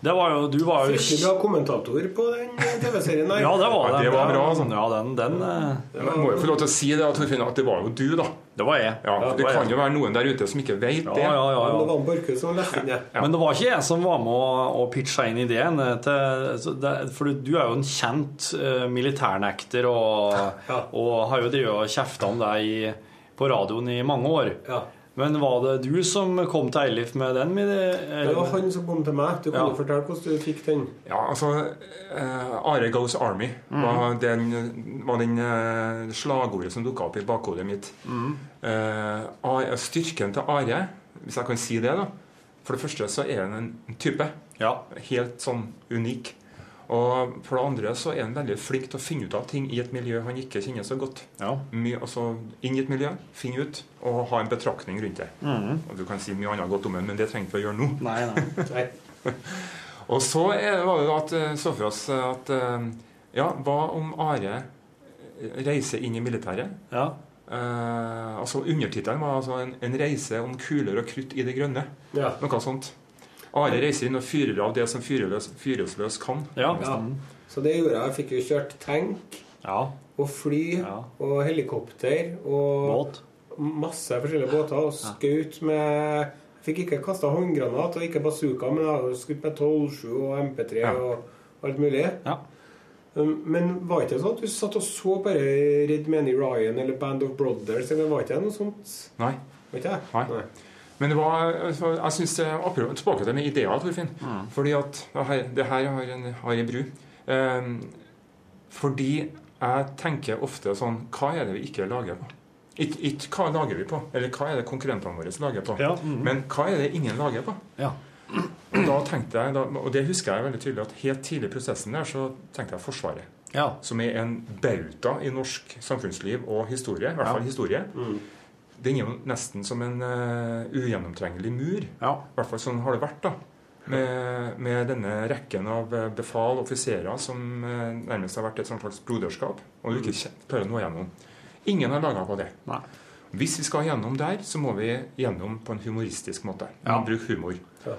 Det var jo Du var jo Fryktelig bra kommentator på den TV-serien der. Ja, det var det. Ja, det. det var bra, sånn. Ja, den, den ja, Jeg må jo få lov til å si det, Torfinn, at det var jo du, da. Det var jeg. Ja, for det var kan jeg. jo være noen der ute som ikke vet Ja, det. ja, ja, det ja. var Borchhus som leste inn det. Men det var ikke jeg som var med å, å pitche inn ideen. eh, Til, det, for du er jo en kjent eh, militærnekter og, Ja. og har jo drevet og kjefta om deg på radioen i mange år. Ja. Men var det du som kom til Eilif med den? Med det, Det var han som kom til meg. Du kan Ja. fortelle hvordan du fikk den. Ja, altså uh, Are Goes Army var den, var den uh, slagordet som dukka opp i bakhodet mitt. Mm. Uh, styrken til Are, hvis jeg kan si det, da For det første så er han en type. Ja. Helt sånn unik. Og for det andre så er han veldig flink til å finne ut av ting i et miljø han ikke kjenner så godt. ja. Mye, altså Inn i et miljø, finne ut, og ha en betraktning rundt det. Og Du kan si mye annet godt om ham, men det trenger vi ikke å gjøre nå. Nei, nei. Nei. Og så er, var det at eh, så for oss at eh, Ja, hva om Are eh, reiser inn i militæret? Ja. Eh, altså Undertittelen var altså en, en reise om kuler og krutt i det grønne. Ja. Noe sånt. Are reiser inn og fyrer av det som fyresløs kan. Ja. Ja. Så det gjorde jeg. Jeg fikk jo kjørt tank ja. og fly Ja. og helikopter og Båt. masse forskjellige båter og skaut med fikk ikke kasta håndgranat og ikke bazooka, men jeg har skutt med 12-7 og MP3 Ja. og alt mulig. Ja. Um, Men var ikke det sånn at du satt og så bare Red Many Ryan eller Band of Brothers? Eller var ikke det noe sånt? Nei. Var ikke det? Nei. Men det var, altså, jeg synes det Tilbake til med ideer, Torfinn. Fordi at det her, har en, har en bru. Um, fordi jeg tenker ofte sånn Hva er det vi ikke lager på? Ikke, ikke hva lager vi på, eller hva er det konkurrentene våre lager på, Ja. men hva er det ingen lager på? Ja. Da tenkte jeg, da, og det husker jeg veldig tydelig, at helt tidlig i prosessen der så tenkte jeg Forsvaret. Ja. Som er en bauta i norsk samfunnsliv og historie. I hvert fall historie. Den er jo nesten som en uh, ugjennomtrengelig mur. Ja. I hvert fall sånn har det vært. da. Med, med denne rekken av eh, befal offiserer som uh, nærmest har vært et slags broderskap. Og du ikke kje- klarer å nå gjennom. Ingen har laga på det. Nei. Hvis vi skal gjennom der, så må vi gjennom på en humoristisk måte. Ja. Bruk humor. Ja.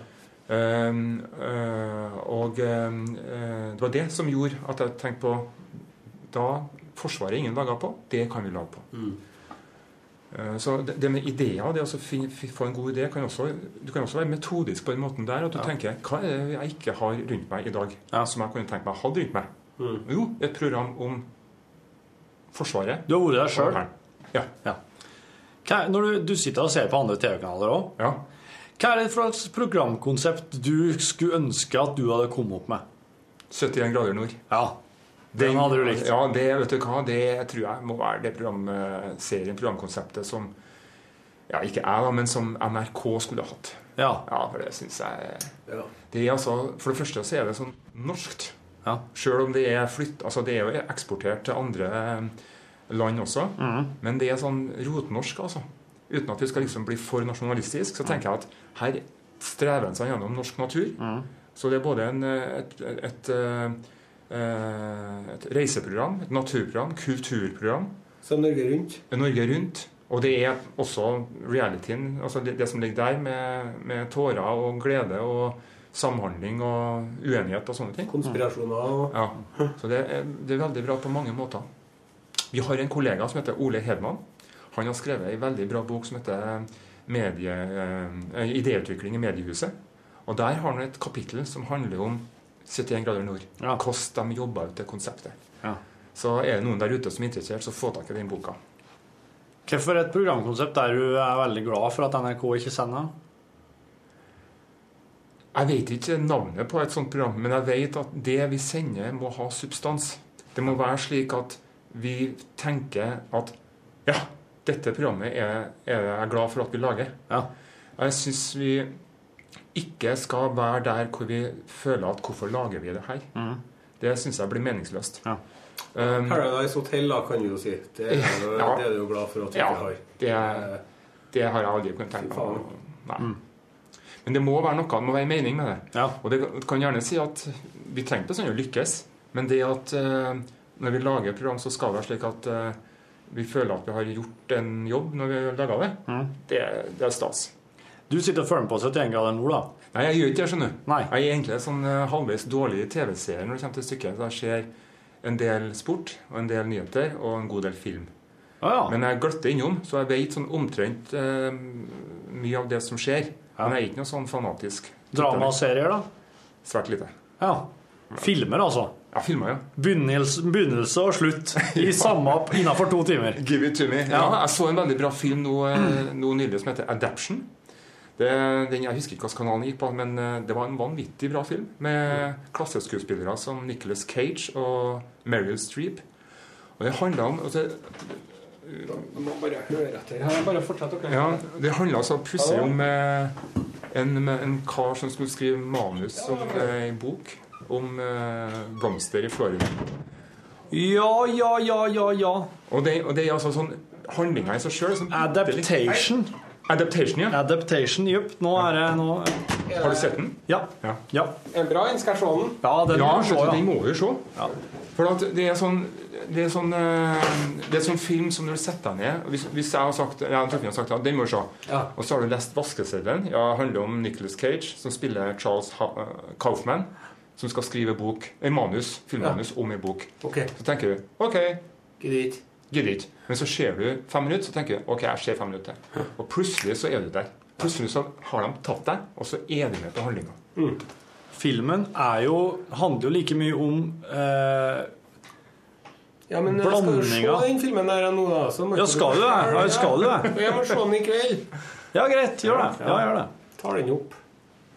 Um, uh, og um, uh, det var det som gjorde at jeg tenkte på Da Forsvaret ingen laga på, det kan vi lage på. Uh, så det, med ideer, det å få en god idé kan også, Du kan også være metodisk på den måten der. At du tenker hva er det jeg ikke har rundt meg i dag, Ja. som jeg kunne tenkt meg å ha rundt meg? Jo, et program om Forsvaret. Du har vært der sjøl. Ja. Når du, du sitter og ser på andre TV-kanaler òg, ja. hva er det for et programkonsept du skulle ønske at du hadde kommet opp med? 71 grader nord. Ja, den hadde du likt. Ja, det vet du hva, det tror jeg må være det programserien, programkonseptet som Ja, ikke jeg, da, men som NRK skulle ha hatt. Ja. Ja, for det syns jeg Det er altså For det første så er det sånn norskt. Ja. Sjøl om det er flytt Altså, det er jo eksportert til andre eh, land også. Mm. Men det er sånn rotnorsk, altså. Uten at vi skal liksom bli for nasjonalistisk, så tenker jeg at her strever en seg gjennom norsk natur. Mm. Så det er både en, eh, et, et, et, eh, et reiseprogram, et naturprogram, kulturprogram, Som Norge Rundt. Norge Rundt. Og det er også realityen, altså det, det som ligger der med, med tårer og glede og samhandling og uenighet og sånne ting. Konspirasjoner og Ja, Så det er, det er veldig bra på mange måter. Vi har en kollega som heter Ole Hedman. Han har skrevet en veldig bra bok som heter medie, eh, 'Idéutvikling i mediehuset'. Og der har han et kapittel som handler om 71 grader nord. Ja. Hvordan de jobba ut det konseptet. Ja. Så er det noen der ute som er interessert, så få tak i den boka. Hvorfor et programkonsept der du er veldig glad for at NRK ikke sender? Jeg vet ikke navnet på et sånt program, men jeg vet at det vi sender, må ha substans. Det må være slik at vi tenker at ja, dette programmet er, er jeg glad for at vi lager. Ja. Jeg syns vi ikke skal være der hvor vi føler at hvorfor lager vi det her? Det syns jeg blir meningsløst. Ja. Um, Paradise Hotel, da, kan vi jo si. Det er, jo, Ja. det er du jo glad for at du Ja, har. det, det har jeg aldri kunnet tenke meg. Nei. Men det må være noe, det må være mening med det. Ja. Og det kan gjerne si at vi trenger ikke sånn å lykkes, men det at uh, når vi lager et program, så skal det være slik at uh, vi føler at vi har gjort en jobb når vi har laga det. det. Det er stas. Du sitter og følger på 71 grader nord, da. Nei, jeg gjør ikke det, skjønner du. Nei. Jeg er egentlig en sånn eh, halvveis dårlig TV-seer når det kommer til stykket. Så jeg ser en del sport og en del nyheter og en god del film. Ah, ja. Men jeg gløtter innom, så jeg vet sånn omtrent eh, mye av det som skjer. Men jeg er ikke noe sånn fanatisk. Dramaserier, da? Svært lite. Ja. Filmer, altså. Ja, filmer, ja. Begynnelse, begynnelse og slutt i samme innafor to timer. Give it to me. Ja, jeg så en veldig bra film nå, eh, nå nylig som heter Adaption. Det, den, jeg husker ikke hvilken kanal den gikk på, men eh, det var en vanvittig bra film. Med klasseskuespillere som Nicholas Cage og Meryl Streep. Og det handla om altså, Du må bare høre etter. her. Bare fortsett, dere. ja, Det handla altså pussig om eh, en, en kar som skulle skrive manus om eh, en bok om eh, blomster i Florida. Ja, ja, ja, ja, ja. Og det, og det er altså sånn handlinga i seg sjøl Adaptation. Adaptation, ja. Adaptation, jupp. Nå er det nå Har du sett den? Ja. Ja. Ja, En bra en, skal se den? ja den Ja, må ja. må vi se. Ja. For at det er sånn det er sånn, eh, det er sånn film som når du setter deg ned Hvis, hvis jeg har sagt ja, jeg tror jeg har sagt ja, den må du se. Ja. Og så har du lest vaskeseddelen. Ja, det handler om Nicholas Cage, som spiller Charles ha eh, Kaufman, som skal skrive bok, en manus, filmmanus om en bok. OK. Så tenker du OK, ikke. Gidder ikke. Men så ser du fem minutter, så tenker du OK, jeg ser fem minutter til. Og plutselig så er du der. Plutselig så har de tatt deg, og så er de med på handlinga. Filmen er jo, handler jo like mye om eh, Ja, men blandinga. skal du se den filmen der nå, da. Så Ja, skal du det? Ja, skal du det? Jeg må se den i kveld. Ja, greit. Gjør det. Ja, gjør det. Tar den opp.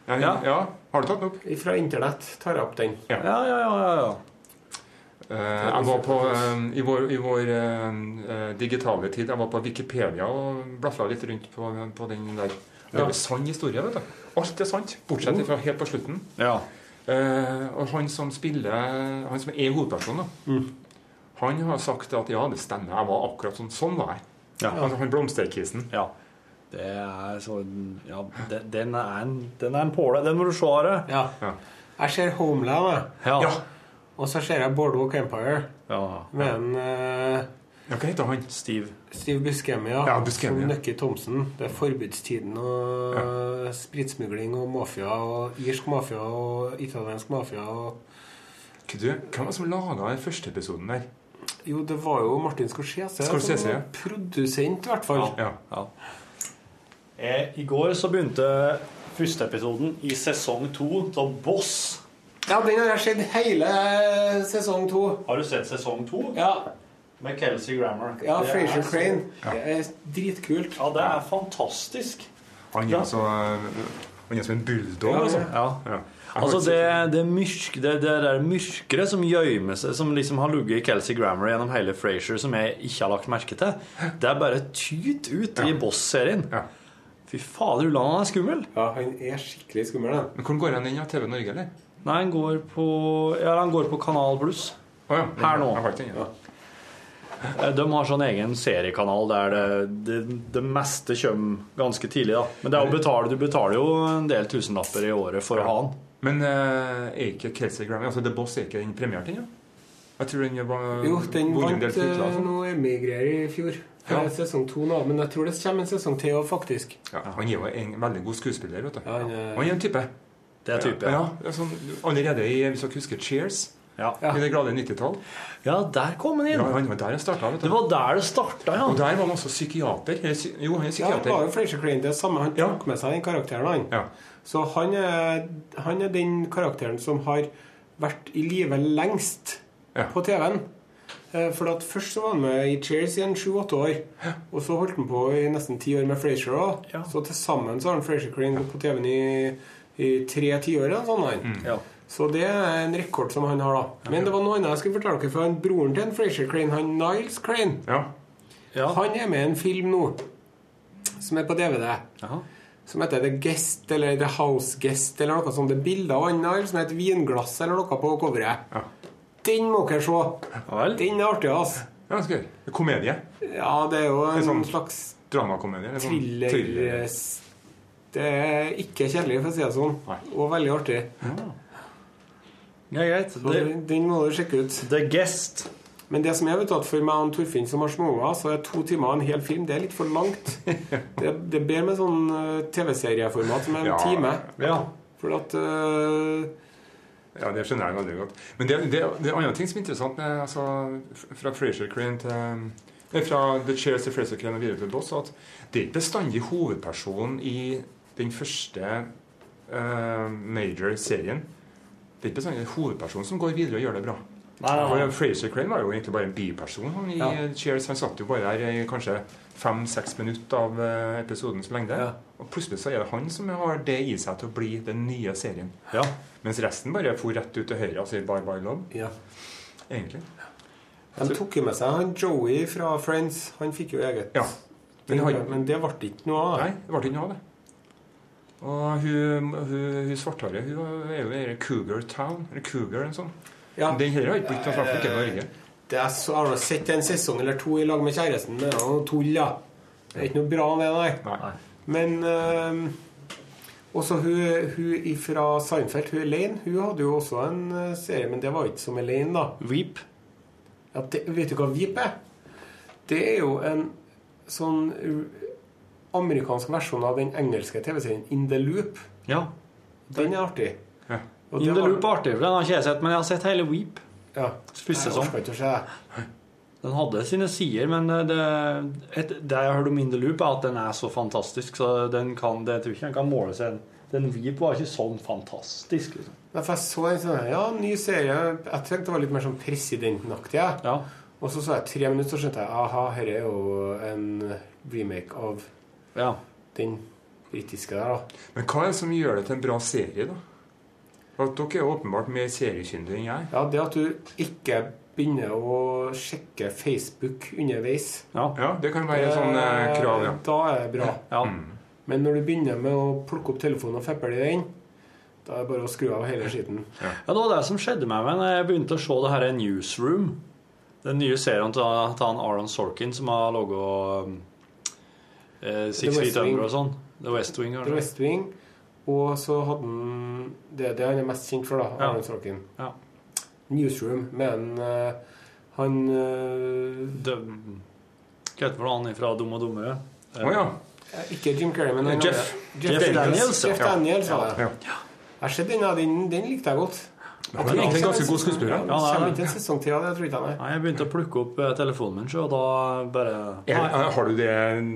Ja, Ja. ja. Har du tatt den opp? Fra internett tar jeg opp den. Ja, ja, ja, ja, ja. Eh, jeg var på, eh, I vår, i vår eh, digitale tid Jeg var på Wikipedia og blafra litt rundt på, på den der. Det er jo sann historie. vet du. Alt er sant, bortsett fra helt på slutten. ja. Eh, og han som spiller Han som er hovedpersonen, mm. han har sagt at ja, det stemmer, jeg var akkurat sånn. Sånn var jeg. Ja. Han, han blomsterkisen. ja. Det er sånn Ja, den, den er en, den er en påle. Den må du se, Are. Ja. Ja. Jeg ser Homeland. Ja. Ja. Og så ser jeg Boardwalk Empire ja. med en eh, ja, hva heter han? Steve. Steve Buscemi, ja. Ja, Buscemi, som ja. Nucky Thompson. Det er forbudstiden og spritsmugling og mafia og irsk mafia og italiensk mafia og Hva du, Hvem var det som laga den første episoden der? Jo, det var jo Martin Scorsese, Scorsese, ja. produsent, i hvert fall. Ja. Ja. Eh, I går så begynte første episoden i sesong to av Boss. Ja, den har jeg sett hele sesong to. Har du sett sesong to? Ja, Med Kelsey Grammer. ja Frazier Crane. Så- Crane. Det er dritkult. Ja, det er fantastisk. Han er Ja. altså Han er som en bulldog, Ja, altså. Ja. Ja. Altså det, det, mørk, det, det der mørkere som gjemmer seg, som liksom har ligget i Kelsey Grammer gjennom hele Frasier, som jeg ikke har lagt merke til, det er bare tyt ut i Boss-serien. Ja. Fy fader, Ulland han er skummel. Ja, han er skikkelig skummel, Da. Men Hvordan går han inn i TV Norge, eller? Nei, han går på, ja, han går på Kanal Pluss. Oh, ja. Her nå. Ja. Eh, De har sånn egen seriekanal der det, det, det meste kommer ganske tidlig. da. Men det er å betale, du betaler jo en del tusenlapper i året for å ha den. Men eh, er ikke Kelsey Grammy Altså The Boss er ikke den premiert ennå? Jeg tror den var Jo, den vant uh, altså. noe Emmy-greier i fjor. Ja. Sesong to nå, men jeg tror det kommer en sesong til òg, faktisk. Ja, han er jo en veldig god skuespiller, vet du. Ja, han er- Han er en type. Det er type. Ja, Ja. sånn, allerede i, hvis dere husker Cheers, Ja. Ja. i det glade 90-tall. ja, der kom han inn. Ja, han var der jeg starta, vet du. Det var der det starta, ja. Og der var han også psykiater. Jo, han er Ja, det var jo Frazier Crane. Det er samme. Han tok med seg den karakteren, han. Ja. Så han er, han er den karakteren som har vært i live lengst Ja. på TV-en. Eh, For at Først så var han med i Cheers i en sju-åtte år. Og så holdt han på i nesten ti år med Frazier òg. Ja. Så til sammen så har han Frazier Crane på TV-en i, i tre tiår. eller Sånn, han. Ja. Så det er en rekord som han har, da. Men det var noe annet jeg skulle fortelle dere For han broren til en Frazier Crane, han Niles Crane. Ja. Ja. Han er med i en film nå som er på DVD. Aha. Som heter The Guest eller The House Guest eller noe sånt. Det er bilder av han Niles med et vinglass eller noe på coveret. Ja. Den må dere se. Vel. Den er artig, altså. Komedie. Ja, det er jo en sånn slags Dramakomedie. eller sånn thriller. thriller. Det er ikke kjedelig, for å si det sånn. Nei. Og veldig artig. Ja, greit. Så The, Den må du sjekke ut. the Guest. Men det som er vet du, at for meg og Torfinn som har småunger, så er to timer en hel film det er litt for langt. Det, det er bedre med sånn eh, TV-serieformat som en Ja. time. Ja. For at uh, Ja, det skjønner jeg veldig godt. Men det, det, det er andre ting som er interessant med altså, fra Frazier Crane til nei, Fra The Chairs til Fraser Crane og videre til Boss, at det er ikke bestandig hovedpersonen i den første uh, major-serien. Det er ikke bestandig hovedpersonen som går videre og gjør det bra. Nei, nei, nei. Fraser Crane var jo egentlig bare en biperson han, i Ja. Cheers. Han satt jo bare der i kanskje fem-seks minutter av uh, episodens lengde. Ja. Og plutselig så er det han som har det i seg til å bli den nye serien. Ja. Mens resten bare for rett ut til høyre og sier bye bye love. ja. Egentlig. De tok jo med seg han Joey fra Friends. Han fikk jo eget. Ja. Men han- men det ble ikke noe av. Nei, det ble ikke noe av det. Og hun, hun, hun svarthåret hun er jo i Cougar Town. Eller Cougar eller sånn. Ja. Den her har ikke blitt noe fra ikke i Norge. Det er så, har sett en sesong eller to i lag med kjæresten. Det er noe tull, da. Det er ikke noe bra med det, nei. Men øh, også hun, hun fra Seinfeld, hun Elaine, hun hadde jo også en øh, serie, men det var ikke som Elaine, da. Weep. Ja, det, vet du hva Veep er? Det er jo en sånn amerikansk versjon av den engelske TV-serien In the Loop. Ja. Den er artig. Ja. In the Loop er artig, for den har ikke jeg sett, men jeg har sett hele Weep. Ja. Første Jeg sesong. Den hadde sine sider, men det, et, det jeg har hørt om In the Loop, er at den er så fantastisk, så den kan, det jeg tror ikke den kan måle seg. Den Weep var ikke sånn fantastisk. Liksom. Nei, for jeg så en sånn Ja, ny serie. Jeg tenkte det var litt mer sånn presidentenaktig. jeg. Ja. Og så så jeg tre minutter, så skjønte jeg aha, dette er jo en remake av ja. den britiske der, da. Men hva er det som gjør det til en bra serie, da? At dere er åpenbart mer seriekyndige enn jeg. Ja, det at du ikke begynner å sjekke Facebook underveis Ja. Ja, det kan være et sånt eh, krav, ja. Da er det bra. ja. Men når du begynner med å plukke opp telefonen og feple i den, da er det bare å skru av hele skitten. Ja, det var det som skjedde med meg når jeg begynte å se det her Newsroom. Den nye serien til, til han Aron Sorkin som har laga um, eh, Six The Feet West Wing. Under og sånn. The West Wing. The? West Wing. Og så hadde han Det det han er mest kjent for, da. Ja. Aaron Sorkin. Ja. Newsroom med en eh, Han eh, Det- Hva heter han fra Dum og dummere? Eh, oh, ja. Ikke Jim Carrey, men Jeff, Jeff. Jeff Daniels, ja. Jeff Daniels var det. Ja. Jeg har sett den, den likte jeg godt. Han er egentlig en ganske god skuespiller. Ja, ja. Ja, er kommer ikke til av det, tror ikke jeg. nei. Nei, jeg begynte å plukke opp eh, telefonen min, så og da bare Er- eh, Har du det,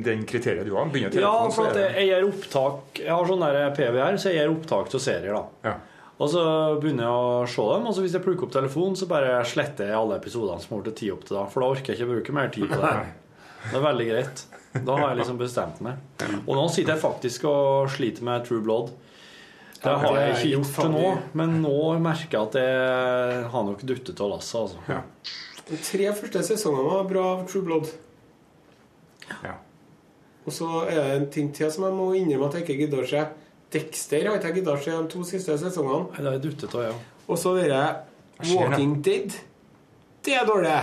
den kriteriet du har? Begynner Ja, telefonen, for så at jeg, jeg gjør opptak Jeg har sånn der PVR, så jeg gjør opptak til serier, da. ja. Og så begynner jeg å se dem, og så hvis jeg plukker opp telefonen, så bare sletter jeg alle episodene som har til tid opp til da. For da orker jeg ikke bruke mer tid på det. Det er veldig greit. Da har jeg liksom bestemt meg. Og nå sitter jeg faktisk og sliter med True Blood. Det har jeg er ikke gjort til nå, men nå merker jeg at jeg har nok duttet av lasset, altså. Ja. De tre første sesongene var bra av True Blood. Ja. Og så er det en ting til som jeg må innrømme at jeg ikke gidder å se. Dexter har ikke jeg giddet å se de to siste sesongene. Det har jeg duttet av, ja. Og så dere det. Walking Dead. Det er dårlig.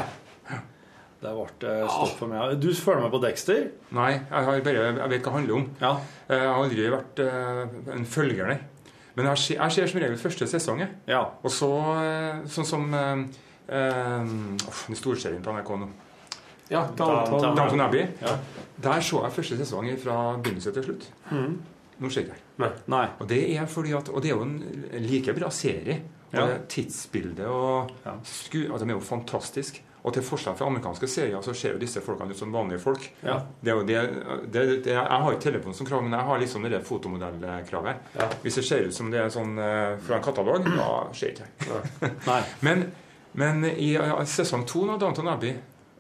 Det ble eh, stopp for meg. Du følger med på Dexter? Nei, jeg, har bare, jeg vet hva det handler om. Ja. Jeg har aldri vært eh, en følger, nei. Men jeg ser, jeg ser som regel første sesong. Ja. Og så eh, sånn som øh, øh, uff, storserien på NRK nå. Ja, Downton- Abbey. Ja. Der så jeg første sesong fra begynnelse til slutt. Nå ser jeg ikke. Nei. Og det er fordi at, og det er jo en like bra serie. Og Ja. det tidsbildet og Ja. sku, altså, De er jo fantastisk. Og til forskjell fra amerikanske serier så ser jo disse folkene ut som vanlige folk. Ja. Det det, det, jeg har ikke telefon som krav, men jeg har liksom det fotomodellkravet. Ja. Hvis det ser ut som det er sånn eh, fra en katalog, da ser ikke jeg. Men, men i sesong to av Downton Abbey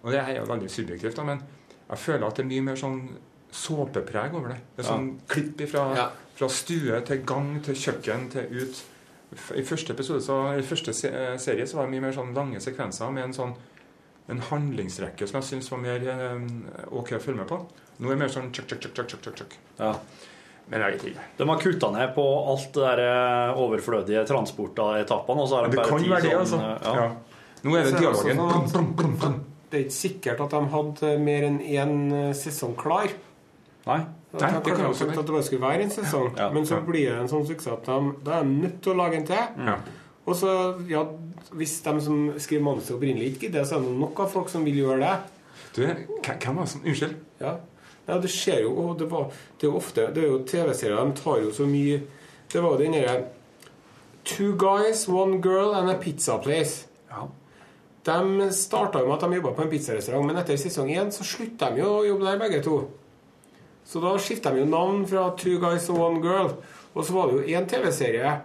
Og det er jo veldig subjektivt, da, men jeg føler at det er mye mer sånn såpepreg over det. Det er sånn klipp fra, Ja. fra stue til gang til kjøkken til ut. I første episode, så, i første se serie så var det mye mer sånn lange sekvenser med en sånn en handlingsrekke som jeg syns var mer eh, OK å følge med på. Nå er det mer sånn tjøkk, tjøkk, tjøkk, tjøkk, tjøkk. Ja. Men jeg vet ikke. De har kutta ned på alt det eh, overflødige transportetappene, Det bare kan være det, altså. sånn, Ja. Ja. Nå er det er det dialogen. også sånn at- Brum, brum, brum, brum. Det er ikke sikkert at de hadde mer enn én sesong klar. Nei. Nei, det kan også være. at det bare skulle være en sesong, Ja, men så blir det en sånn suksess at de, da er de nødt til å lage en til. Ja. Og så, ja, hvis de som skriver manuset opprinnelig ikke gidder, så er det nok av folk som vil gjøre det. Du, hvem var som Unnskyld. Ja, ja det skjer jo og det, var, det er jo ofte Det er jo TV-serier, de tar jo så mye Det var jo den derre Two guys, one girl and a pizza place. Ja. De starta jo med at de jobba på en pizzarestaurant, men etter sesong én så slutta de jo å jobbe der, begge to. Så da skifta de jo navn fra Two guys and one girl. Og så var det jo én TV-serie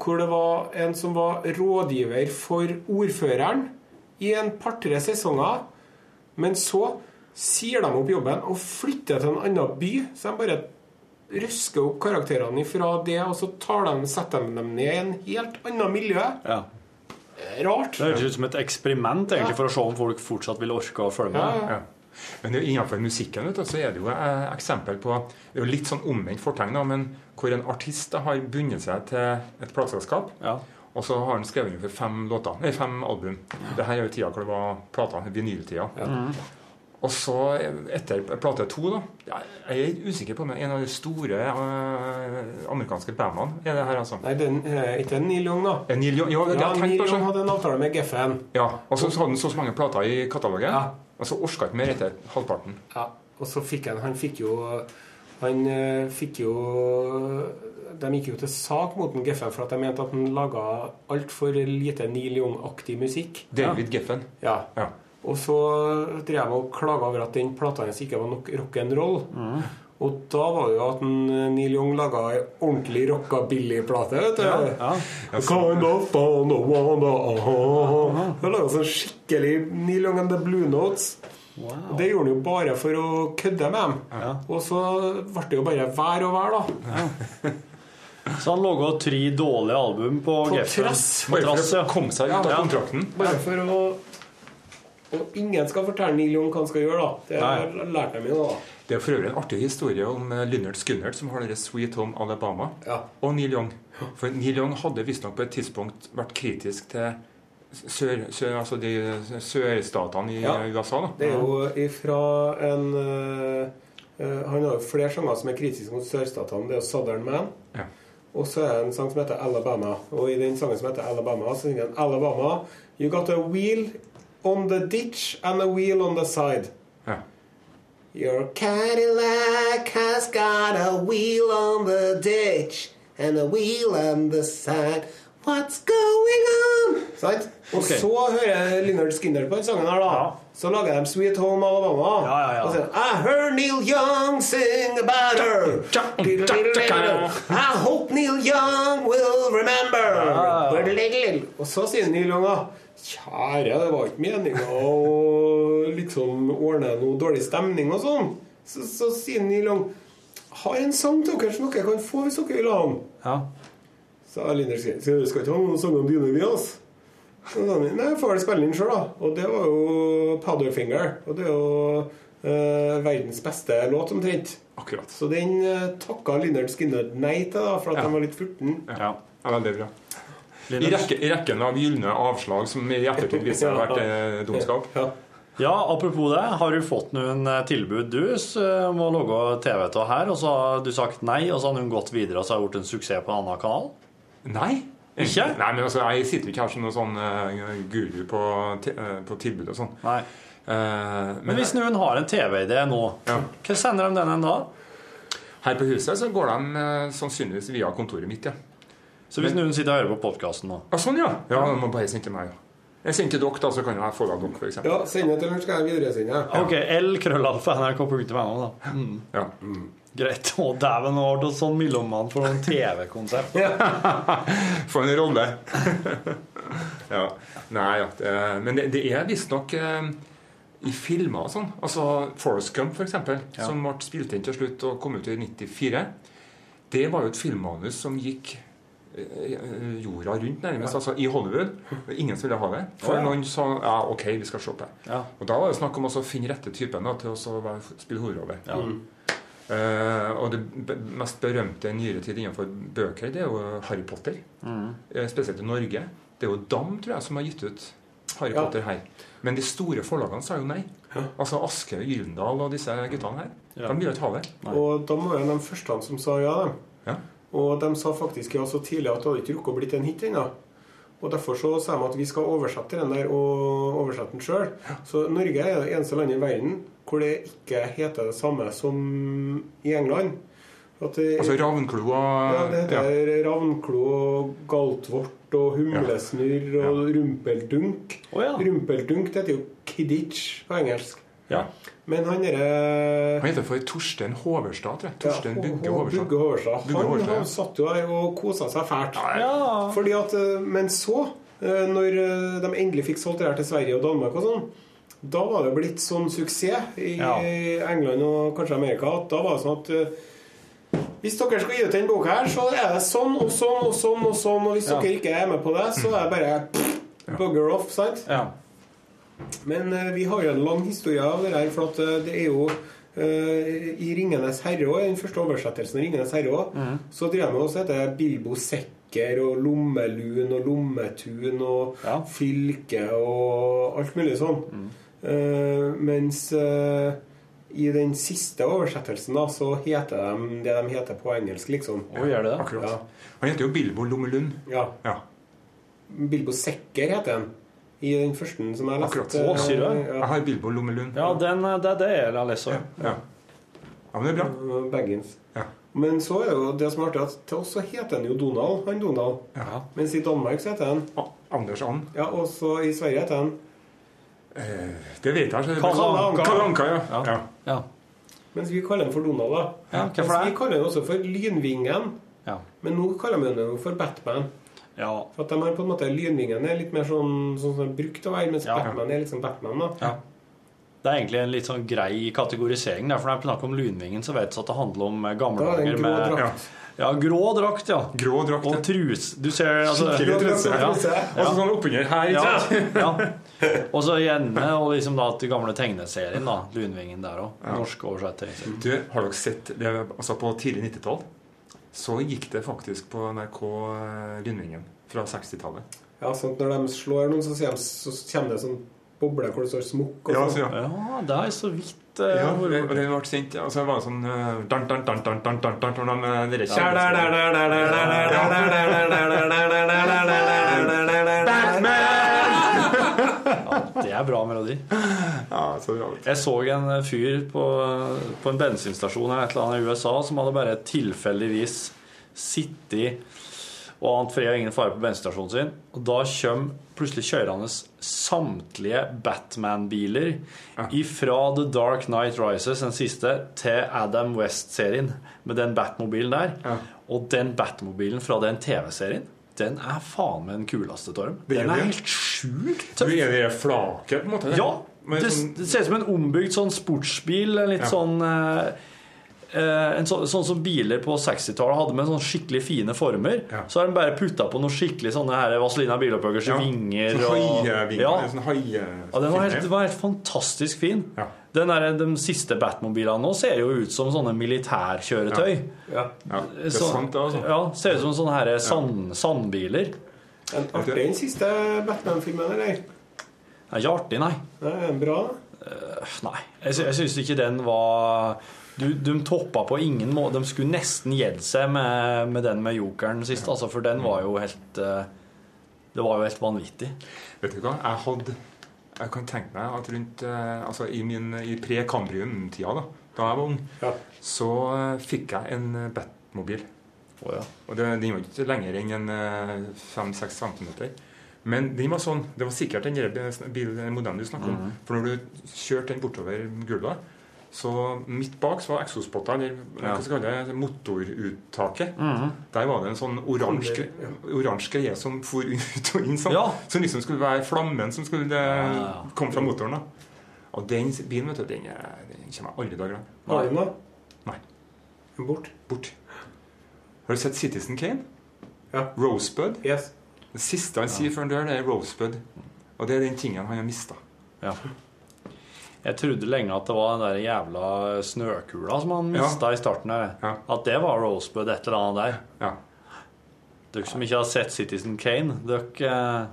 hvor det var en som var rådgiver for ordføreren i en par-tre sesonger. Men så sier de opp jobben og flytter til en annen by. Så de bare røsker opp karakterene fra det, og så tar de, setter de dem ned i en helt annet miljø. Ja. Rart. Det høres ut som et eksperiment egentlig for å se om folk fortsatt vil orke å følge Ja, med. ja. Ja. Men innenfor musikken vet du, så er det jo et eksempel på Det er jo litt sånn omvendt fortegn, men hvor en artist da, har bundet seg til et plateselskap. Ja. Og så har han skrevet inn for fem låter, nei, fem album. Dette her er jo tida hvor det var plater, vinyltida. Og så, etter plate to, da Jeg er usikker på er en av de store uh, amerikanske bandene er det her, altså. Nei, den er ikke Neil Young, da. Eh, Neil Young, ja, Ja, Neil. Young hadde en avtale med Geffen. Ja, og så hadde han så så mange plater i katalogen, Ja. Og så orka ikke mer etter halvparten. Ja, og så fikk han Han fikk jo Han eh, fikk jo De gikk jo til sak mot den Geffen for at de mente at han laga altfor lite Neil Young-aktig musikk. David Geffen. Ja. Ja. Og så drev jeg og klaga over at den plata hans ikke var nok rock'n'roll. Og da var det jo at en, eh, Neil Young laga ei ordentlig rockabilly-plate. vet du. Ja. Kind of on the aha. Han laga sånn skikkelig Neil Young and the Blue Notes. Wow. Det gjorde han jo bare for å kødde med dem. Og så ble det jo bare vær og vær, da. Så han laga tre dårlige album på, På Geffen. trass. Bare for ja. å komme seg ut av Ja. kontrakten. Bare for å Og ingen skal fortelle Neil Young hva han skal gjøre, da. Det Nei. lært dem jo, da. Det er for øvrig en artig historie om eh, Lynyrd Skynyrd, som har dere Sweet Home Alabama, Ja. og Neil Young. For Neil Young hadde visstnok på et tidspunkt vært kritisk til sør, sør, altså de sørstatene i Ja. USA. da. Det er jo ifra en eh, Han har jo flere sanger som er kritiske mot sørstatene. Det er jo 'Southern Man'. Ja. Og så er det en sang som heter 'Alabama'. Og i den sangen som heter 'Alabama', så synger han 'Alabama'. You got a wheel on the ditch and a wheel on the side. Ja. Your Cadillac has got a wheel on the ditch and a wheel on the side. What's going on? Sant? Og okay. så hører jeg Lynyrd Skinner på den sangen her, da. Ja. Så lager de Sweet Home Alabama. Ja, ja, ja. Og så I heard Neil Young sing about her. I hope Neil Young will remember. Og så sier Neil Young da Kjære, det var ikke meninga å liksom ordne noe dårlig stemning og sånn. Så, så sier Young Har en sang til dere som dere kan få hvis dere vil ha den. Ja. Så Linner sier Skal du ikke ha noen sanger dine, vi, altså? Så Nei, får vel spille den sjøl, da. Og det var jo Powderfinger. Og det er jo eh, verdens beste låt, omtrent. Akkurat. Så den eh, takka Linnert Skinner nei til, da, for at Ja. den var litt furten. ja. Ja, veldig bra. I, rekke, I rekken av gylne avslag som i ettertid viser seg å ha vært eh, dumskap. Ja. Ja, apropos det. Har du fått noen eh, tilbud du s- om å lage TV av her, og så har du sagt nei, og så har hun gått videre og så har gjort en suksess på en annen kanal? Nei. Ikke? Nei, men altså, Jeg sitter ikke her som noen sånn uh, guru på, eh, på tilbud og sånn. Nei. Uh, Men hvis noen har en TV-idé nå, Ja. hva sender de den en da? Her på huset så går de eh, sannsynligvis via kontoret mitt, ja. Så hvis noen sitter og hører på podkasten nå Ah, sånn, ja. Ja, De må bare sende til meg, ja. Jeg sender til dere, da, så kan jeg få av dere, f.eks. ja, send det til den, skal jeg videresende. Ok, L-krøllalfa.nrk.no, da. da. Ja. Greit. Å, dæven, nå ble du sånn mellommann for noen TV-konsept. For en rolle. ja. Nei, ja. Det, men det, det er visstnok eh, i filmer og sånn. Altså Forest Gump, for eksempel, som ble spilt inn til slutt og kom ut i 94. Det var jo et filmmanus som gikk jorda rundt, nærmest, altså i Hollywood. Ingen som ville ha det. For Ja. noen sa ja, OK, vi skal se på det. Ja. Og da var det snakk om å finne rette typen da, til å spille hovedrolle. Ja. Uh, og det mest berømte i nyere tid innenfor bøker, det er jo Harry Potter. Mm. Eh, spesielt i Norge. Det er jo Dam, tror jeg, som har gitt ut Harry Ja. Potter her. Men de store forlagene sa jo nei. Altså Aschehoug Gyldendal og disse guttene her. Ja. De ville ikke ha det. Og da var jo de første som sa ja, dem. Ja. Og de sa faktisk ja så tidlig at det hadde ikke rukket å blitt en hit ennå. Og derfor så sa de at vi skal oversette den der og oversette den sjøl. Så Norge er det eneste landet i verden hvor det ikke heter det samme som i England. At det, Altså Ravnklo og ja, det heter ravnklo og galtvort og humlesnurr og rumpeldunk. Oh, ja. Rumpeldunk det heter jo kidditch på engelsk. Ja. Men han derre Han heter for Torstein Hoverstad, tror jeg. Torstein Ja, Bugge Hoverstad. Bugge Hoverstad. Bugge Han, Hoverstad, ja. han satt jo der og kosa seg fælt. Ja. Fordi at, eh, men så, eh, når eh, de endelig fikk solgt det her til Sverige og Danmark og sånn, da var det blitt sånn suksess i Ja. England og kanskje Amerika at da var det sånn at hvis dere skal gi ut den boka her, så er det sånn og sånn og sånn og sånn, og hvis Ja. dere ikke er med på det, så er det bare pff, bugger off, sant? ja. Men eh, vi har jo en lang historie av det her, for at eh, det er jo eh, i 'Ringenes herre' òg, den første oversettelsen av 'Ringenes herre' også, mm. så drev vi også heter Bilbo Sekker og Lommelun og Lommetun og Ja. Fylke og alt mulig sånn. Mm. Uh, mens uh, i den siste oversettelsen da, så heter de det de heter på engelsk, liksom. Å, gjør det det? Akkurat. Ja. Han heter jo Bilbo Lommelund. ja. Ja. Bilbo Sekker heter han. I den første som jeg leste. Akkurat. Å, sier du det? Ja. Jeg har Bilbo Lommelund. Ja, den, det, det er det jeg har lest. Ja. ja, men det er bra. Baggins. Ja. Men så er det jo det som er artig, at til oss så heter han jo Donald. Han Donald. Ja. Mens i Danmark så heter han Anders And. Ja, og så i Sverige heter han Eh, det vet jeg ikke. Kalle Anka. Kalle Anka, ja. Ja. ja. Ja. Mens vi kaller han for Donald, da. Ja, hvorfor Mens vi kaller han også for Lynvingen. Ja. Men nå kaller vi han jo for Batman. Ja. For at de har på en måte Lynvingen er litt mer sånn, sånn som de brukte brukt å være, mens Ja. Batman er liksom Batman, da. ja. Det er egentlig en litt sånn grei kategorisering. der, For når jeg snakker om Lynvingen, så vet vi at det handler om eh, gamle er dager grå med drakt. Ja, grå drakt, ja. Grå drakt. Og trus. Du ser altså Skikkelig truse. Ja. Og så sånn oppunder her, ikke Ja, ja. Og så gjerne og liksom da til gamle tegneserien, da. Lunvingen der òg. Norsk oversetting. Du, har dere sett det, altså På tidlig 90-tall så gikk det faktisk på NRK Rundvingen Lynvingen fra 60-tallet. Ja, sånn at når de slår noen, så, så kommer det sånn boble hvor det står 'smokk' og Ja, sånn. så, ja. Ja, det er så vidt eh, Ja, og det ble sendt Og så var det sånn eh, det er bra melodi. Ja, så bra. Jeg så en eh, fyr på, på en bensinstasjon eller et eller annet i USA som hadde bare tilfeldigvis sittet og ant fred og ingen fare på bensinstasjonen sin. Og da kommer plutselig kjørende samtlige Batman-biler ifra The Dark Night Rises, den siste, til Adam West-serien med den Batmobilen der. Ja. Og den Batmobilen fra den TV-serien, den er faen meg den kuleste, Torm. Den er helt sjukt tøff. er det flaket, på en måte? Ja, det, sånn, det ser ut som en ombygd sånn sportsbil. en Litt Ja. sånn eh, eh, en så, Sånn som biler på 60-tallet hadde med sånne skikkelig fine former. Ja. Så har de bare putta på noen skikkelig sånne her Vazelina Bilopphøggers Ja. vinger. sånn og- haievinger. ja. Sånn ja, den var helt, var helt fantastisk fin. Ja. Den der, De siste Batmobilene nå ser jo ut som sånne militærkjøretøy. Ja. Ja, det er sant, det, altså. Ja, Ser ut som sånne her sand, sandbiler. En artig den siste Batman-filmen, eller? Det er ikke artig, nei. Nei, er den bra? Nei, jeg, sy- jeg syns ikke den var du, De toppa på ingen måte De skulle nesten gitt seg med, med den med jokeren sist, altså, for den var jo helt eh, Det var jo helt vanvittig. Vet du hva? Jeg hadde Jeg kan tenke meg at rundt eh, Altså i min i pre-Cambrium-tida, da da jeg var ung, Ja. så eh, fikk jeg en Batmobil. Oh, ja. Og det, den var ikke lenger enn en 5-6 cm. Men den var sånn, det var sikkert den der bil- modellen du snakker om. For når du kjørte den bortover gulvet, så midt bak så var eksospotta, eller Ja. hva skal jeg kalle det, motoruttaket. Der var det en sånn oransje greie som for ut og inn, sånn, Ja. som liksom skulle være flammen som skulle eh, ja. komme fra motoren. da. Og den bilen, vet du, den, er, den kommer jeg aldri til å glemme. Har du den? Nei. Bort? Bort. Har du sett Citizen Kane? Ja. Rosebud? Yes. Det siste han sier før han dør, det er Rosebud. Og det er den tingen han har mista. Ja. Jeg trodde lenge at det var den der jævla snøkula som han Ja. i starten. her. Ja. At det var Rosebud, et eller annet der. Ja. Dere som ikke har sett Citizen Kane, dere eh,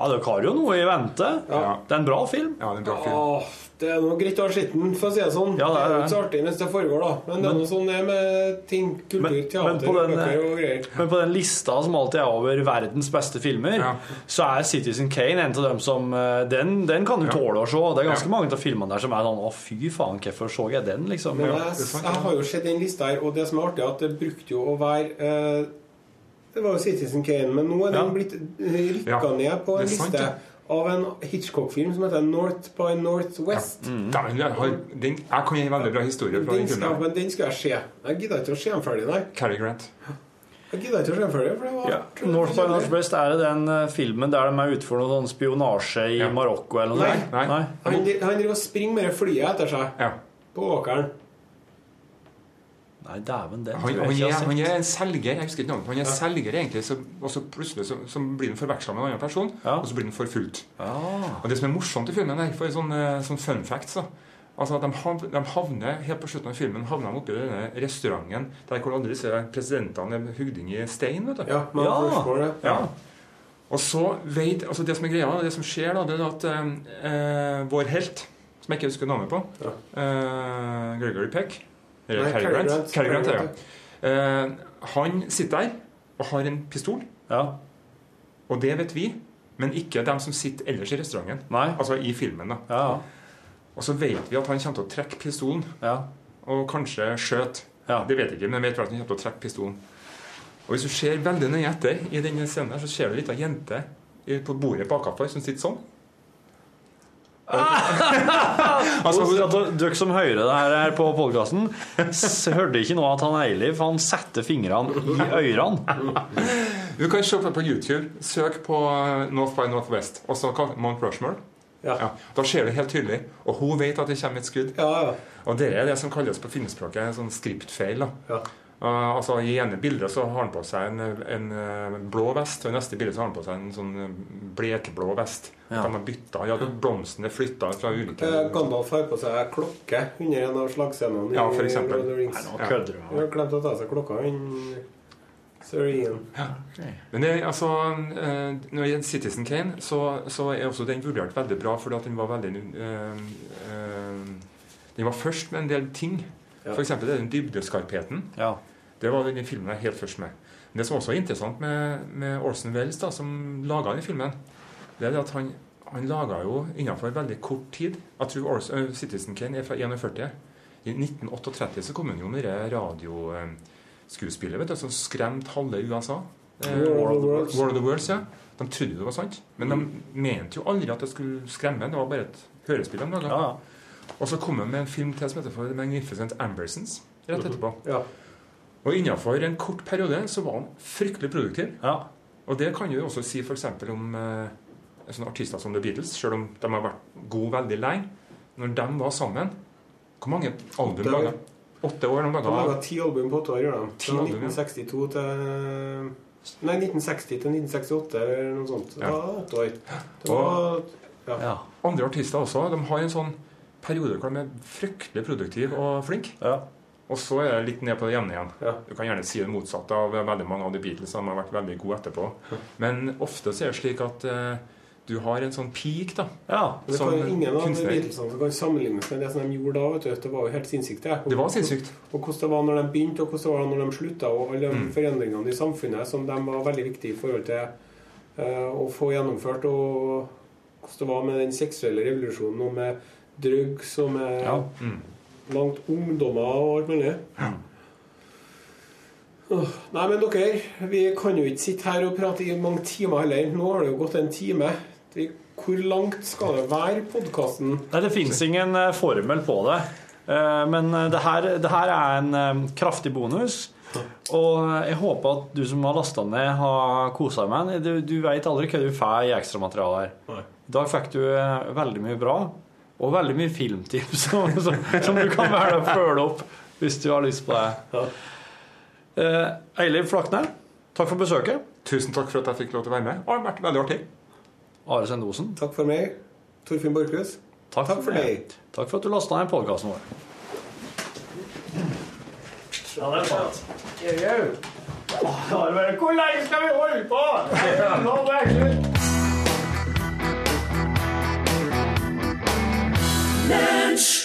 Ja, dere har jo noe i vente. Ja. Det er en bra film. ja, det er en bra film. Åh, det er noe greit å ha skitten, for å si det sånn. Ja, det er jo det. ikke så artig mens det foregår, da. Men det er noe sånn det er med ting, kultur, Men- men teater, på den, bøker og greier. Men på den lista som alltid er over verdens beste filmer, Ja. så er Citizen Kane en av dem som eh, Den, den kan du tåle å se. Det er ganske Ja. mange av filmene der som er sånn Å, fy faen, hvorfor så jeg den, liksom? Men jeg, er jeg har jo sett den lista her, og det som er artig, er at det brukte jo å være eh, Det var jo Citizen Kane, men nå er den Ja. blitt rykka Ja, ned på en sant, liste ja. av en Hitchcock-film som heter North by Northwest. Dæven, jeg, har, den, jeg kan gi en veldig bra historie fra Den den filmen. men den skal jeg se. Jeg gidder ikke å se den ferdig, nei. Cary Grant. Jeg gidder ikke å se den ferdig, for det var Ja. North by Northwest er det den eh, filmen der de er ute for noe sånn spionasje i Ja. Marokko eller noe Nei. nei. Nei. Han, han driver og springer med det flyet etter seg Ja. på åkeren. Nei, dæven, den Han, tror han, jeg ikke er, han er en selger, jeg husker ikke navnet. Han er selger egentlig, så, og så plutselig så, så blir han forveksla med en annen person, Ja. og så blir han forfulgt. Ja. Og det som er morsomt i filmen, er for sånn, eh, sånn fun facts da. Altså at de, de havner, Helt på slutten av filmen havner de oppe i denne restauranten der hvor alle disse presidentene er hugd inn i stein. vet du. Ja, man Ja. Rushmore, ja. Ja. Og så vet, altså Det som er greia, det som skjer, da, det er at eh, eh, vår helt, som jeg ikke husker navnet på, eh, Gregory Peck Eller Cary Grant. Grant. Cary Grant, Cary ja. Uh, han sitter der og har en pistol, Ja. og det vet vi, men ikke dem som sitter ellers i restauranten. Nei. Altså i filmen. da. Ja. Og så vet vi at han kommer til å trekke pistolen, Ja. og kanskje skjøte. Ja. Det vet jeg ikke, men jeg vet at han kommer til å trekke pistolen. Og hvis du ser veldig nøye etter i denne scenen, her, så ser du ei lita jente på bordet bakafor som sitter sånn. Altså, skal hun, at dere som hører det her på podkasten, hørte ikke nå at han Eilif han setter fingrene i ørene. du kan se på på YouTube. Søk på eh, North by Northwest, og så kall- Mount Rushmore. Ja. Ja, da ser du helt tydelig. Og hun vet at det kommer et skudd. Ja, ja. Og det er det som kalles på finnespråket en sånn skriptfeil. da. Ja. Uh, altså I ene bildet så har han på seg en, en, eh, blå vest, og i neste bilde så har han på seg en sånn eh, blekblå vest. Ja. De har bytta, ja, Blomstene er flytta fra ulike Gandalf har på seg klokke under en av slagscenene Ja, for eksempel. Lord of the Rings. Nå kødder du. Han har glemt å ta seg klokka, Ian. Men det, altså, når det gjelder Citizen Kane, så, så er også den vurdert veldig bra, fordi at den var veldig eh, eh, Den var først med en del ting. Ja. Eksempel den dybdeskarpheten. Ja. Det var den filmen jeg helt først med. Men det som også er interessant med, med Orson Welles, da, som laga den filmen, det er at han, han laga jo innenfor veldig kort tid Jeg tror Orson, uh, Citizen Kane er fra 41. I 1938 så kom han jo med det radioskuespillet vet du, som skremte halve USA. Eh, War of the Worlds. War of the Worlds, ja. De trodde det var sant, men de mente jo aldri at det skulle skremme. Det var bare et hørespill de laga. Ja, ja. Og så kom han med en film til som heter for Magnificent Ambersons rett etterpå. Ja. Og innenfor en kort periode så var han fryktelig produktiv. ja. Og det kan jo også si f.eks. om eh, sånne artister som The Beatles, selv om de har vært gode veldig lenge. Når de var sammen Hvor mange album laga Åtte år de De laga. ti album på åtte år, gjør de. Ti Fra album, ja. 1962 til Nei, 1960 til 1968 eller noe sånt. Det Ja. var åtte år. Var, ja. ja. Andre artister også. De har en sånn periode hvor de er fryktelig produktive og flinke. ja. Og så er det litt ned på det jevne igjen. Ja. Du kan gjerne si det motsatte av veldig mange av de Beatles som har vært veldig gode etterpå. Men ofte så er det slik at eh, du har en sånn peak, da. ja. Det kan jo ingen av de kunstner. Beatlesene som kan sammenlignes med det som de gjorde da. vet du. Det var jo helt sinnssykt. Det Det var sinnssykt. Og hvordan det var når de begynte, og hvordan det var når de slutta. Og alle de Mm. forandringene i samfunnet som de var veldig viktige i forhold til uh, å få gjennomført. Og hvordan det var med den seksuelle revolusjonen, og med drugs som er Ja. Mm. langt ungdommer og alt mulig. Åh, Nei, men dere, vi kan jo ikke sitte her og prate i mange timer heller. Nå har det jo gått en time. Hvor langt skal det være, podkasten? Nei, det fins ingen eh, formel på det. Eh, Men eh, det her, det her er en kraftig bonus. Og jeg håper at du som har lasta ned, har kosa deg med den. Du, du veit aldri hva du får i ekstramateriale her. I dag fikk du veldig mye bra. Og veldig mye filmtips som, som, som du kan velge å følge opp hvis du har lyst på det. Eh, Eiliv Flakne, takk for besøket. Tusen takk for at jeg fikk lov til å være med. Det har vært veldig artig. Are Sendosen. Takk for meg. Torfinn Borchhus. Takk, Takk for deg. Takk for at du lasta ned podkasten vår. Ja, det er sant. Hvor lenge skal vi holde på? Nå slutte. Lunsj!